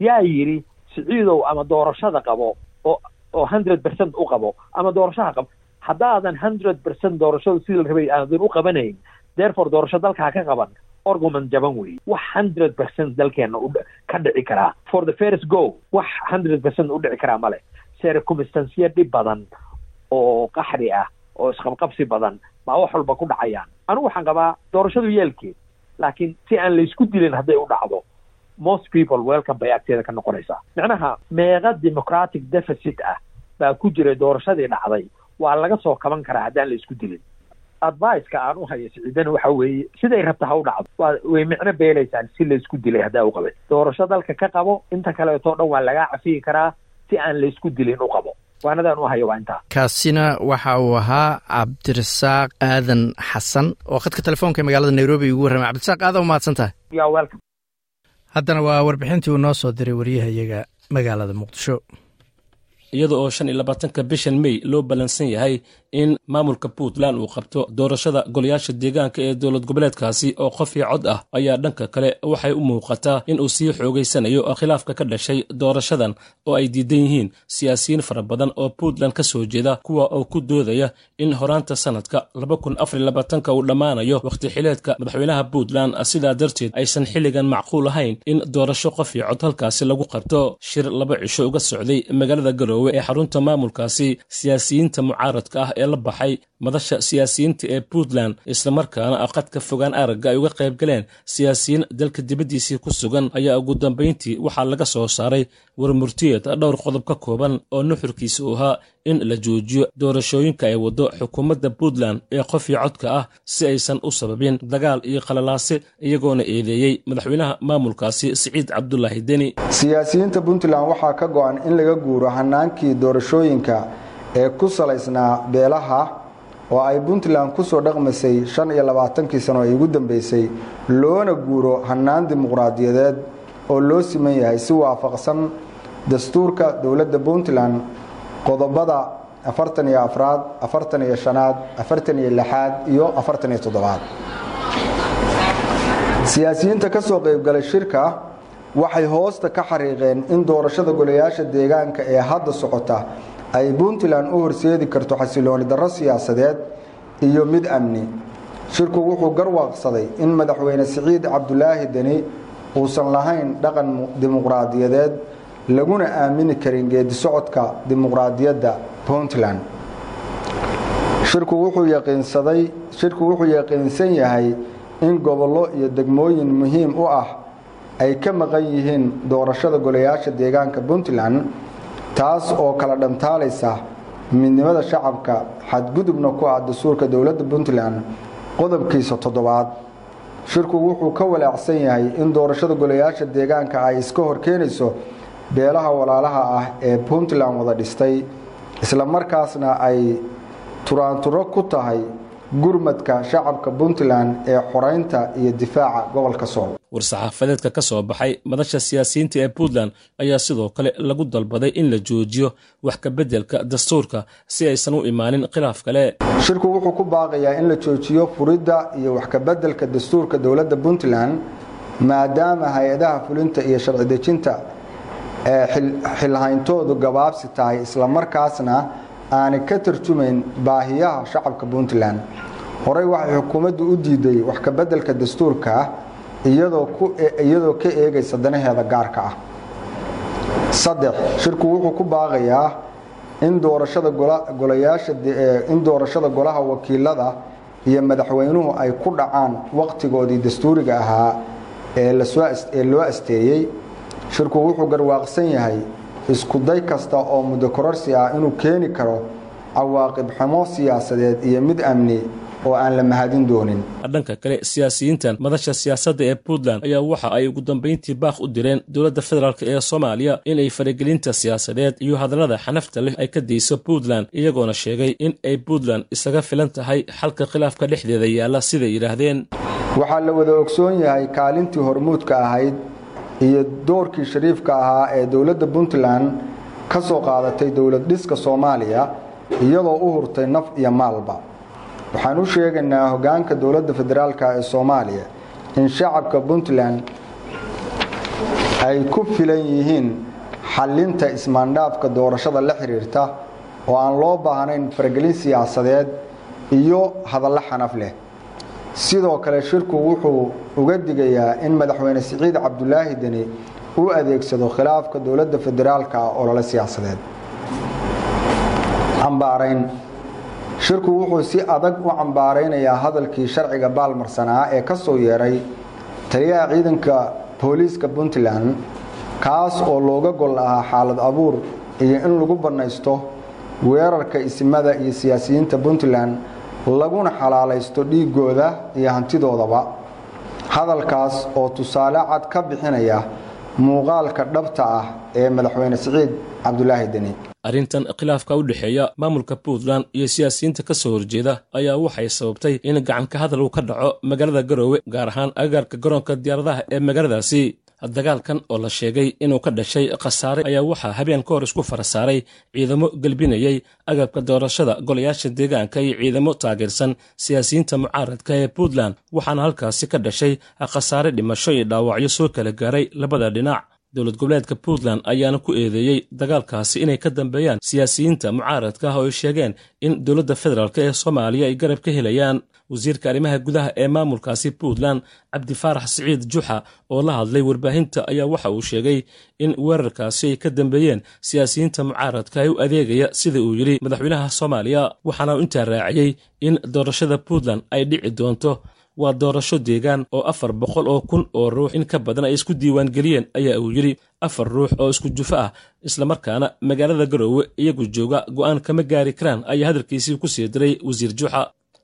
yaa yidhi siciidow ama doorashada qabo oo oo hundred percent u qabo ama doorashaha qabo haddaadan hundred percent doorashada sidii la rabay aadan u qabanayn therefore doorasho dalka ha ka qaban. Argument jaban weeye wax hundred percent dalkeena u ka dhici karaa. For the first go wax hundred percent u dhici karaa male circumstanciya dhib badan oo qaxri ah oo isqabqabsi badan baa wax walba ku dhacayaan. Anigu waxaan qabaa doorashadu yeelkeed laakiin si aan laysku dilin hadday u dhacdo most people welcome bay agteeda ka noqonaysaa. Macnaha meeqa democratic deficit ah baa ku jiray doorashadii dhacday waa laga soo kaban karaa haddaan la isku dilin. Adviceka aan u hayo siciidana waxa weeye siday rabta ha u dhacdo. Waa way micno beelaysaan si la isku dilay haddaa u qabay doorasho dalka ka qabo inta kaleetoo dhan waa lagaa cafiyi karaa si aan la isku dilin u qabo. Waanadaan u hayo waa intaa kaasina waxa uu ahaa cabdirasaaq aadan xasan oo khadka telefoonka ee magaalada nairobi ugu warramay cabdirasaaq aada u mahadsan tahay ya welcome. Haddana waa warbixintii uu noo soo diray waryahayaga magaalada muqdisho iyada oo shan iyo labaatanka bishan mey loo ballansan yahay in maamulka puntland uu qabto doorashada golayaasha deegaanka ee dowlad goboleedkaasi oo qof iyo cod ah. Ayaa dhanka kale waxay u muuqataa in uu sii xoogaysanayo khilaafka ka dhashay doorashadan oo ay diidan yihiin. Siyaasiyiin fara badan oo puntland ka soo jeeda kuwa oo ku doodaya in horaanta sanadka ka uu dhammaanayo wakhti xileedka madaxweynaha puntland. Sidaa darteed aysan xilligan macquul ahayn in doorasho qof iyo cod halkaasi lagu qabto. Shir laba cisho uga socday magaalada garowe garowe ee xarunta maamulkaasi siyaasiyiinta mucaaradka ah ee la baxay madasha siyaasiyiinta ee puntland islamarkaana aqadka fogaan aragga ay uga qayb galeen siyaasiyiin dalka dibaddiisii ku sugan. Ayaa ugu dambayntii waxaa laga soo saaray warmurtiyeed dhowr qodob ka kooban oo nuxurkiisa uu ahaa in la joojiyo doorashooyinka ay waddo xukuumadda puntland ee qofii codka ah si aysan u sababin dagaal iyo qalalaase iyagoona eedeeyey madaxweynaha maamulkaasi siciid cabdulaahi deni. Siyaasiyiinta puntland waxaa ka go-an in laga guuro hanaankii doorashooyinka ee ku salaysnaa beelaha oo ay puntland ku soo dhaqmaysay shan iyo labaatankii sano ee ugu dambeysay loona guuro hanaan dimuqraadiyadeed oo loo siman yahay si waafaqsan dastuurka dowladda puntland qodobada afartan iyo afraad afartan iyo shanaad afartan iyo lixaad iyo afartan iyo toddobaad. Siyaasiyiinta ka soo qaybgalay shirka waxay hoosta ka xariiqeen in doorashada golayaasha deegaanka ee hadda socota ay puntland u horseedi karto xasilooni darro siyaasadeed iyo mid amni. Shirku wuxuu garwaaqsaday in madaxweyne siciid cabdulaahi deni uusan lahayn dhaqan dimuqraadiyadeed laguna aamini karin geedi socodka dimuqraadiyadda puntland. Shirku wuxuu yaqiinsan yahay in gobollo iyo degmooyin muhiim u ah ay ka maqan yihiin doorashada golayaasha deegaanka puntland taas oo kala dhantaalaysa midnimada shacabka xadgudubna ku ah dastuurka dowladda puntland qodobkiisa toddobaad. Shirku wuxuu ka walaacsan yahay in doorashada golayaasha deegaanka ay iska horkeenayso beelaha walaalaha ah ee puntland wada dhistay isla markaasna ay turaanturo ku tahay gurmadka shacabka puntland ee xoreynta iyo difaaca gobolka sool war-saxaafadeedka ka soo baxay madasha siyaasiyiinta ee puntland ayaa sidoo kale lagu dalbaday in la joojiyo wax kabeddelka dastuurka si aysan u imaanin khilaaf kale. Shirku wuxuu ku baaqayaa in la joojiyo furidda iyo wax kabeddelka dastuurka dowladda puntland maadaama hay'adaha fulinta iyo sharci dejinta xilhayntoodu gabaabsi tahay islamarkaasna aanay ka tarjumayn baahiyaha shacabka puntland. Horey waxay xukuumaddu u diiday wax kabeddelka dastuurka iyadoo ka eegaysa danaheeda gaarka ah. Saddex shirku wuxuu ku baaqayaa in doorashada golaha wakiilada iyo madaxweynuhu ay ku dhacaan waqtigoodii dastuuriga ahaa ee loo asteeyey shirku wuxuu garwaaqsan yahay iskuday kasta oo muddo kororsi ah inuu keeni karo cawaaqib xumo siyaasadeed iyo mid amni oo aan la mahadin doonin. Dhanka kale siyaasiyiintan madasha siyaasadda ee puntland ayaa waxa ay ugu dambayntii baaq u direen dowladda federaalk ee soomaaliya inay faragelinta siyaasadeed iyo hadallada xanafta leh ay ka dayso puntland iyagoona sheegay in ay puntland isaga filan tahay xalka khilaafka dhexdeeda yaalla siday yidhaahdeen. Waxaa la wada ogsoon yahay kaalintii hormuudka ahayd iyo doorkii shariifka ahaa ee dowladda puntland ka soo qaadatay dowlad dhiska soomaaliya iyadoo u hurtay naf iyo maalba. Waxaan u sheegaynaa hoggaanka dowladda federaalk ee soomaaliya in shacabka puntland ay ku filan yihiin xallinta ismaandhaafka doorashada la xiriirta oo aan loo baahnayn faragelin siyaasadeed iyo hadallo xanaf leh sidoo kale shirku wuxuu uga digayaa in madaxweyne siciid cabdulaahi deni u adeegsado khilaafka dowladda federaalka olole siyaasadeed. Cambaarayn. Shirku wuxuu si adag u cambaaraynayaa hadalkii sharciga baalmarsanaa ee ka soo yeeray taliyaha ciidanka booliiska puntland kaas oo looga gol ahaa xaalad abuur iyo in lagu bannaysto weerarka isimada iyo siyaasiyiinta puntland laguna xalaalaysto dhiigooda iyo hantidoodaba. Hadalkaas oo tusaale cad ka bixinaya muuqaalka dhabta ah ee madaxweyne siciid cabdulaahi deni. Arrintan khilaafka u dhexeeya maamulka puntland iyo siyaasiyiinta ka soo horjeeda ayaa waxay sababtay in gacanka hadal uu ka dhaco magaalada garoowe gaar ahaan agaarka garoonka diyaaradaha ee magaaladaasi dagaalkan oo la sheegay inuu ka dhashay khasaare ayaa waxaa habeen ka hor isku fara saaray ciidamo gelbinayay agabka doorashada golayaasha deegaanka iyo ciidamo taageersan siyaasiyiinta mucaaradka ee puntland waxaana halkaasi ka dhashay khasaare dhimasho iyo dhaawacyo soo kala gaaray labada dhinac dowlad goboleedka puntland ayaana ku eedeeyey dagaalkaasi inay ka dambeeyaan siyaasiyiinta mucaaradka ah oo ay sheegeen in dowladda federaalk ee soomaaliya ay garab ka helayaan wasiirka arrimaha gudaha ee maamulkaasi puntland cabdifaarax siciid juxa oo la hadlay warbaahinta ayaa waxa uu sheegay in weerarkaasi ay ka dambeeyeen siyaasiyiinta mucaaradka ee u adeegaya sida uu yidhi madaxweynaha soomaaliya waxaana intaa raaciyey in doorashada puntland ay dhici doonto waa doorasho deegaan oo afar boqol oo kun oo ruux in ka badan ay isku diiwaangeliyeen ayaa uu yidhi. Afar ruux oo isku jufo ah islamarkaana magaalada garoowe iyagu jooga go'aan kama gaari karaan ayaa hadalkiisii ku sii diray wasiir juxa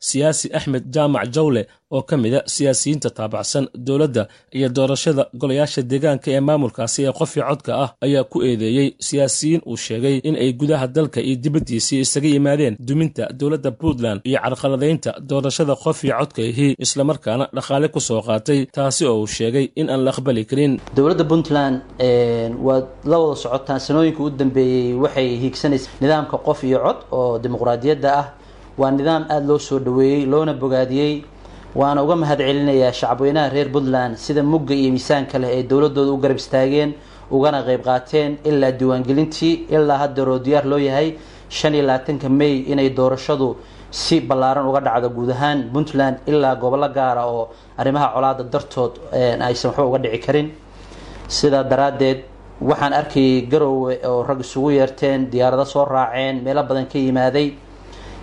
siyaasi axmed jaamac jawle oo ka mida siyaasiyiinta taabacsan dowladda iyo doorashada golayaasha deegaanka ee maamulkaasi ee qofii codka ah ayaa ku eedeeyey siyaasiyiin uu sheegay in ay gudaha dalka iyo dibaddiisii isaga yimaadeen duminta dowladda puntland iyo carqaladaynta doorashada qofii codka ihii islamarkaana dhaqaale ku soo qaatay taasi oo uu sheegay in aan la aqbali karin. Dowladda puntland waad la wada socotaan sanooyinka u dambeeyey waxay hiigsanaysa nidaamka qof iyo cod oo dimuqraadiyadda ah waa nidaam aada loo soo dhaweeyey loona bogaadiyey. Waana uga mahad celinayaa shacabweynaha reer puntland sida mugga iyo miisaanka leh ee dowladooda u garab istaageen ugana qeyb qaateen ilaa diiwaangelintii ilaa haddeeroo diyaar loo yahay shan iyo labaatanka may inay doorashadu si ballaaran uga dhacdo guud ahaan puntland ilaa gobollo gaara oo arrimaha colaada dartood aysan waxba uga dhici karin. Sidaa daraaddeed waxaan arkayay garoowe oo rag isugu yeerteen diyaarado soo raaceen meelo badan ka yimaaday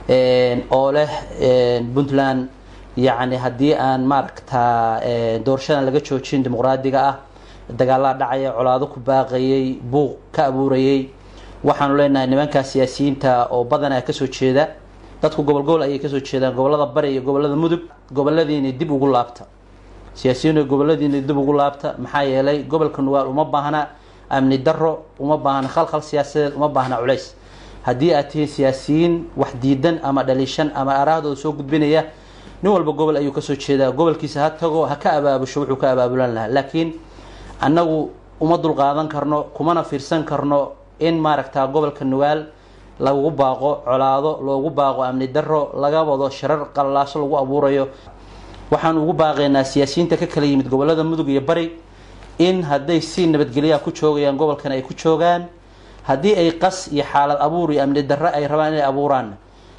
oo leh puntland yacni haddii aan maaragtaa doorashadan laga joojin dimuqraadiga ah dagaalada dhacaya colaado ku baaqayay buuq ka abuurayay waxaanu leenahay nimankaa siyaasiyiinta oo badanaa ka soo jeeda. Dadku gobol gobol ayay ka soo jeedaan gobollada bari iyo gobollada mudug goboladiina dib ugu laabta. Siyaasiyiin goboladiina dib ugu laabta maxaa yeelay gobolka nugaal uma baahna amni daro uma baahna khalkhal siyaasadeed uma baahna culays haddii aad tihiin siyaasiyiin wax diidan ama dhaliishan ama araahdooda soo gudbinaya nin walba gobol ayuu ka soo jeedaa. Gobolkiisa ha tago ha ka abaabusho wuxuu ka abaabulan lahaa. Laakiin annagu uma dulqaadan karno kumana fiirsan karno in maaragtaa gobolka nugaal lagu baaqo colaado loogu baaqo amni daro laga wado sharar qallalaaso lagu abuurayo. Waxaan ugu baaqaynaa siyaasiyiinta ka kala yimid gobollada mudug iyo bari in hadday si nabadgelyaha ku joogayaan gobolkan ay ku joogaan haddii ay qas iyo xaalad abuur iyo amni darre ay rabaan inay abuuraan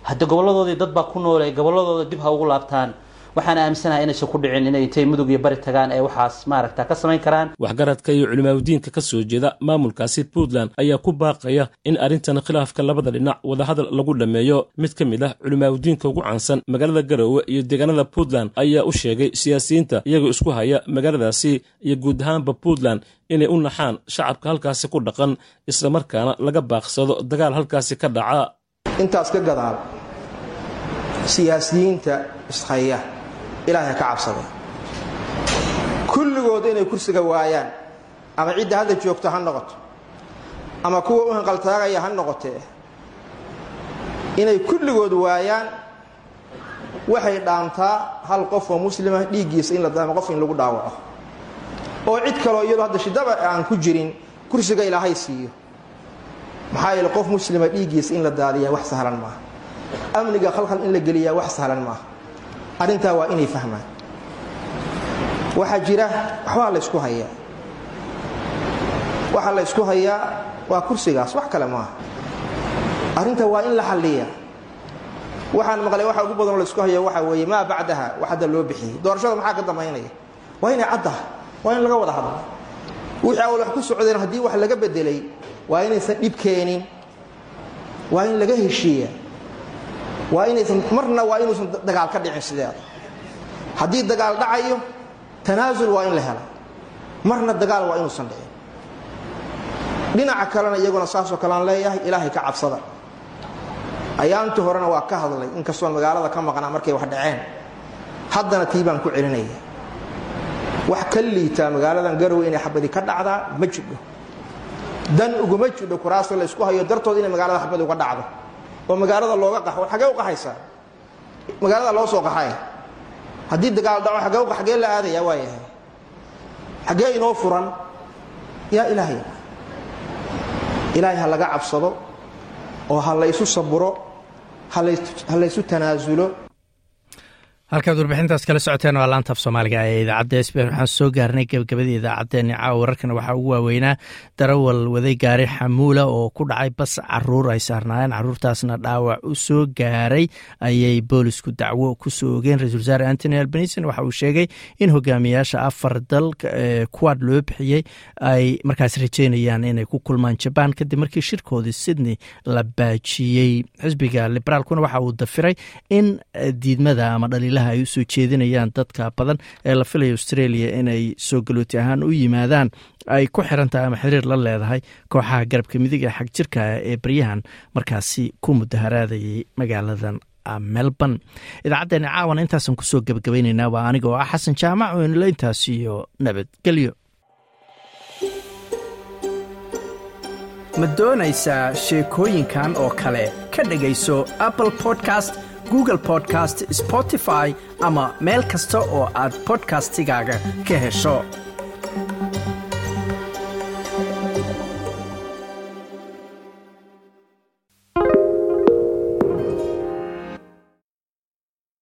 hadda goboladoodii dad baa ku noole goboladooda dib ha ugu laabtaan waxaan aaminsanahay inaysan ku dhicin inay intay mudug iyo bari tagaan ee waxaas maaragta ka samayn karaan. Waxgaradka iyo culimaadudiinka ka soo jeeda maamulkaasi puntland ayaa ku baaqaya in arrintan khilaafka labada dhinac wadahadal lagu dhammeeyo mid ka mid ah culimaadudiinka ugu caansan magaalada garoowe iyo deegaanada puntland ayaa u sheegay siyaasiyiinta iyagoo isku haya magaaladaasi iyo guud ahaanba puntland inay u naxaan shacabka halkaasi ku dhaqan islamarkaana laga baaqsado dagaal halkaasi ka dhaca intaas ka gadaal siyaasiyiinta ishaya ilaahay ka cabsada kulligood inay kursiga waayaan ama cidda hadda joogto ha noqoto ama kuwa u hanqaltaagaya ha noqotee inay kulligood waayaan waxay dhaantaa hal qof oo muslima dhiiggiisa in la daamo qof in lagu dhaawaco. Oo cid kaloo iyadoo hadda shidaba aan ku jirin kursiga ilaahay siiyo. Maxaa yeele qof muslima dhiiggiisa in la daadiyaa wax sahlan maaha. Amniga khalkhal in la geliyaa wax sahlan maaha arrintaa waa inay fahmaan. Waxaa jira waxbaa la ysku hayaa waxa la ysku hayaa waa kursigaas wax kale maaha arrinta waa in la xalliya. Waxaan maqlay waxa ugu badanoo laysku hayo waxa weeye maa bacdaha wax hadda loo bixiyey. Doorashada maxaa ka dambaynaya? Waa inay caddaha waa in laga wada hadlo. Wixii awal wax ku socdeen haddii wax laga bedelay waa inaysan dhib keenin. Waa in laga heshiiya marna waa inuusan dagaal ka dhicin sideeda haddii dagaal dhacayo tanaasul waa in la hela marna dagaal waa inuusan dhicin. Dhinaca kalena iyaguna saasoo kalean leeyahay ilaahay ka cabsada. Ayaantii horena waa ka hadlay inkastoon magaalada ka maqnaa markay wax dhaceen. Haddana tii baan ku celinaya wax ka liitaa magaaladan garowe inay xabadi ka dhacdaa ma jidho. Dan uguma jidho kuraasta la ysku hayo dartood inay magaalada xabadi uga dhacdo oo magaalada looga qaxo war xagee u qaxaysaa magaalada loo soo qaxay. Haddii dagaal dhaco xagee u xagee la aadaya waa yahay xagee inoo furan yaa ilaahay. Ilaahay ha laga cabsado oo ha laysu saburo ha laysu tanaasulo halkaad warbixintaas kala socoteen waa laanta soomaaliga ee idaacadda sbn waxaan soo gaarnay gebagabadii idaacaddeenni caawa wararkana waxaa ugu waaweynaa darawal waday gaari xamuula oo ku dhacay bas carruur ay saarnaayeen. Caruurtaasna dhaawac u soo gaaray ayay boolisku dacwo ku soo ogeen ra'isul wasaare antony albanison waxa uu sheegay in hogaamiyaasha afar dal kuwaad loo bixiyey ay markaas rajeynayaan inay ku kulmaan jabaan. Kadib markii shirkoodii sydney la baajiyey xisbiga liberaalkuna waxa uu dafiray in diidmada ama dhaliila ay u soo jeedinayaan dadka badan ee la filaya australia inay soo galooti ahaan u yimaadaan. Ay ku xiran tahay ama xiriir la leedahay kooxaha garabka midig ee xag jirka ee baryahan markaasi ku mudaharaadayay magaaladan melbourne. Idaacaddeenna caawana intaasan ku soo gebagabaynaynaa waa aniga oo ah xasan jaamac oo inla intaas iyo nabadgelyo ma doonaysaa sheekooyinkan oo kale? Ka dhegayso apple podcast google podcast spotify ama meel kasta oo aad bodkastigaaga ka hesho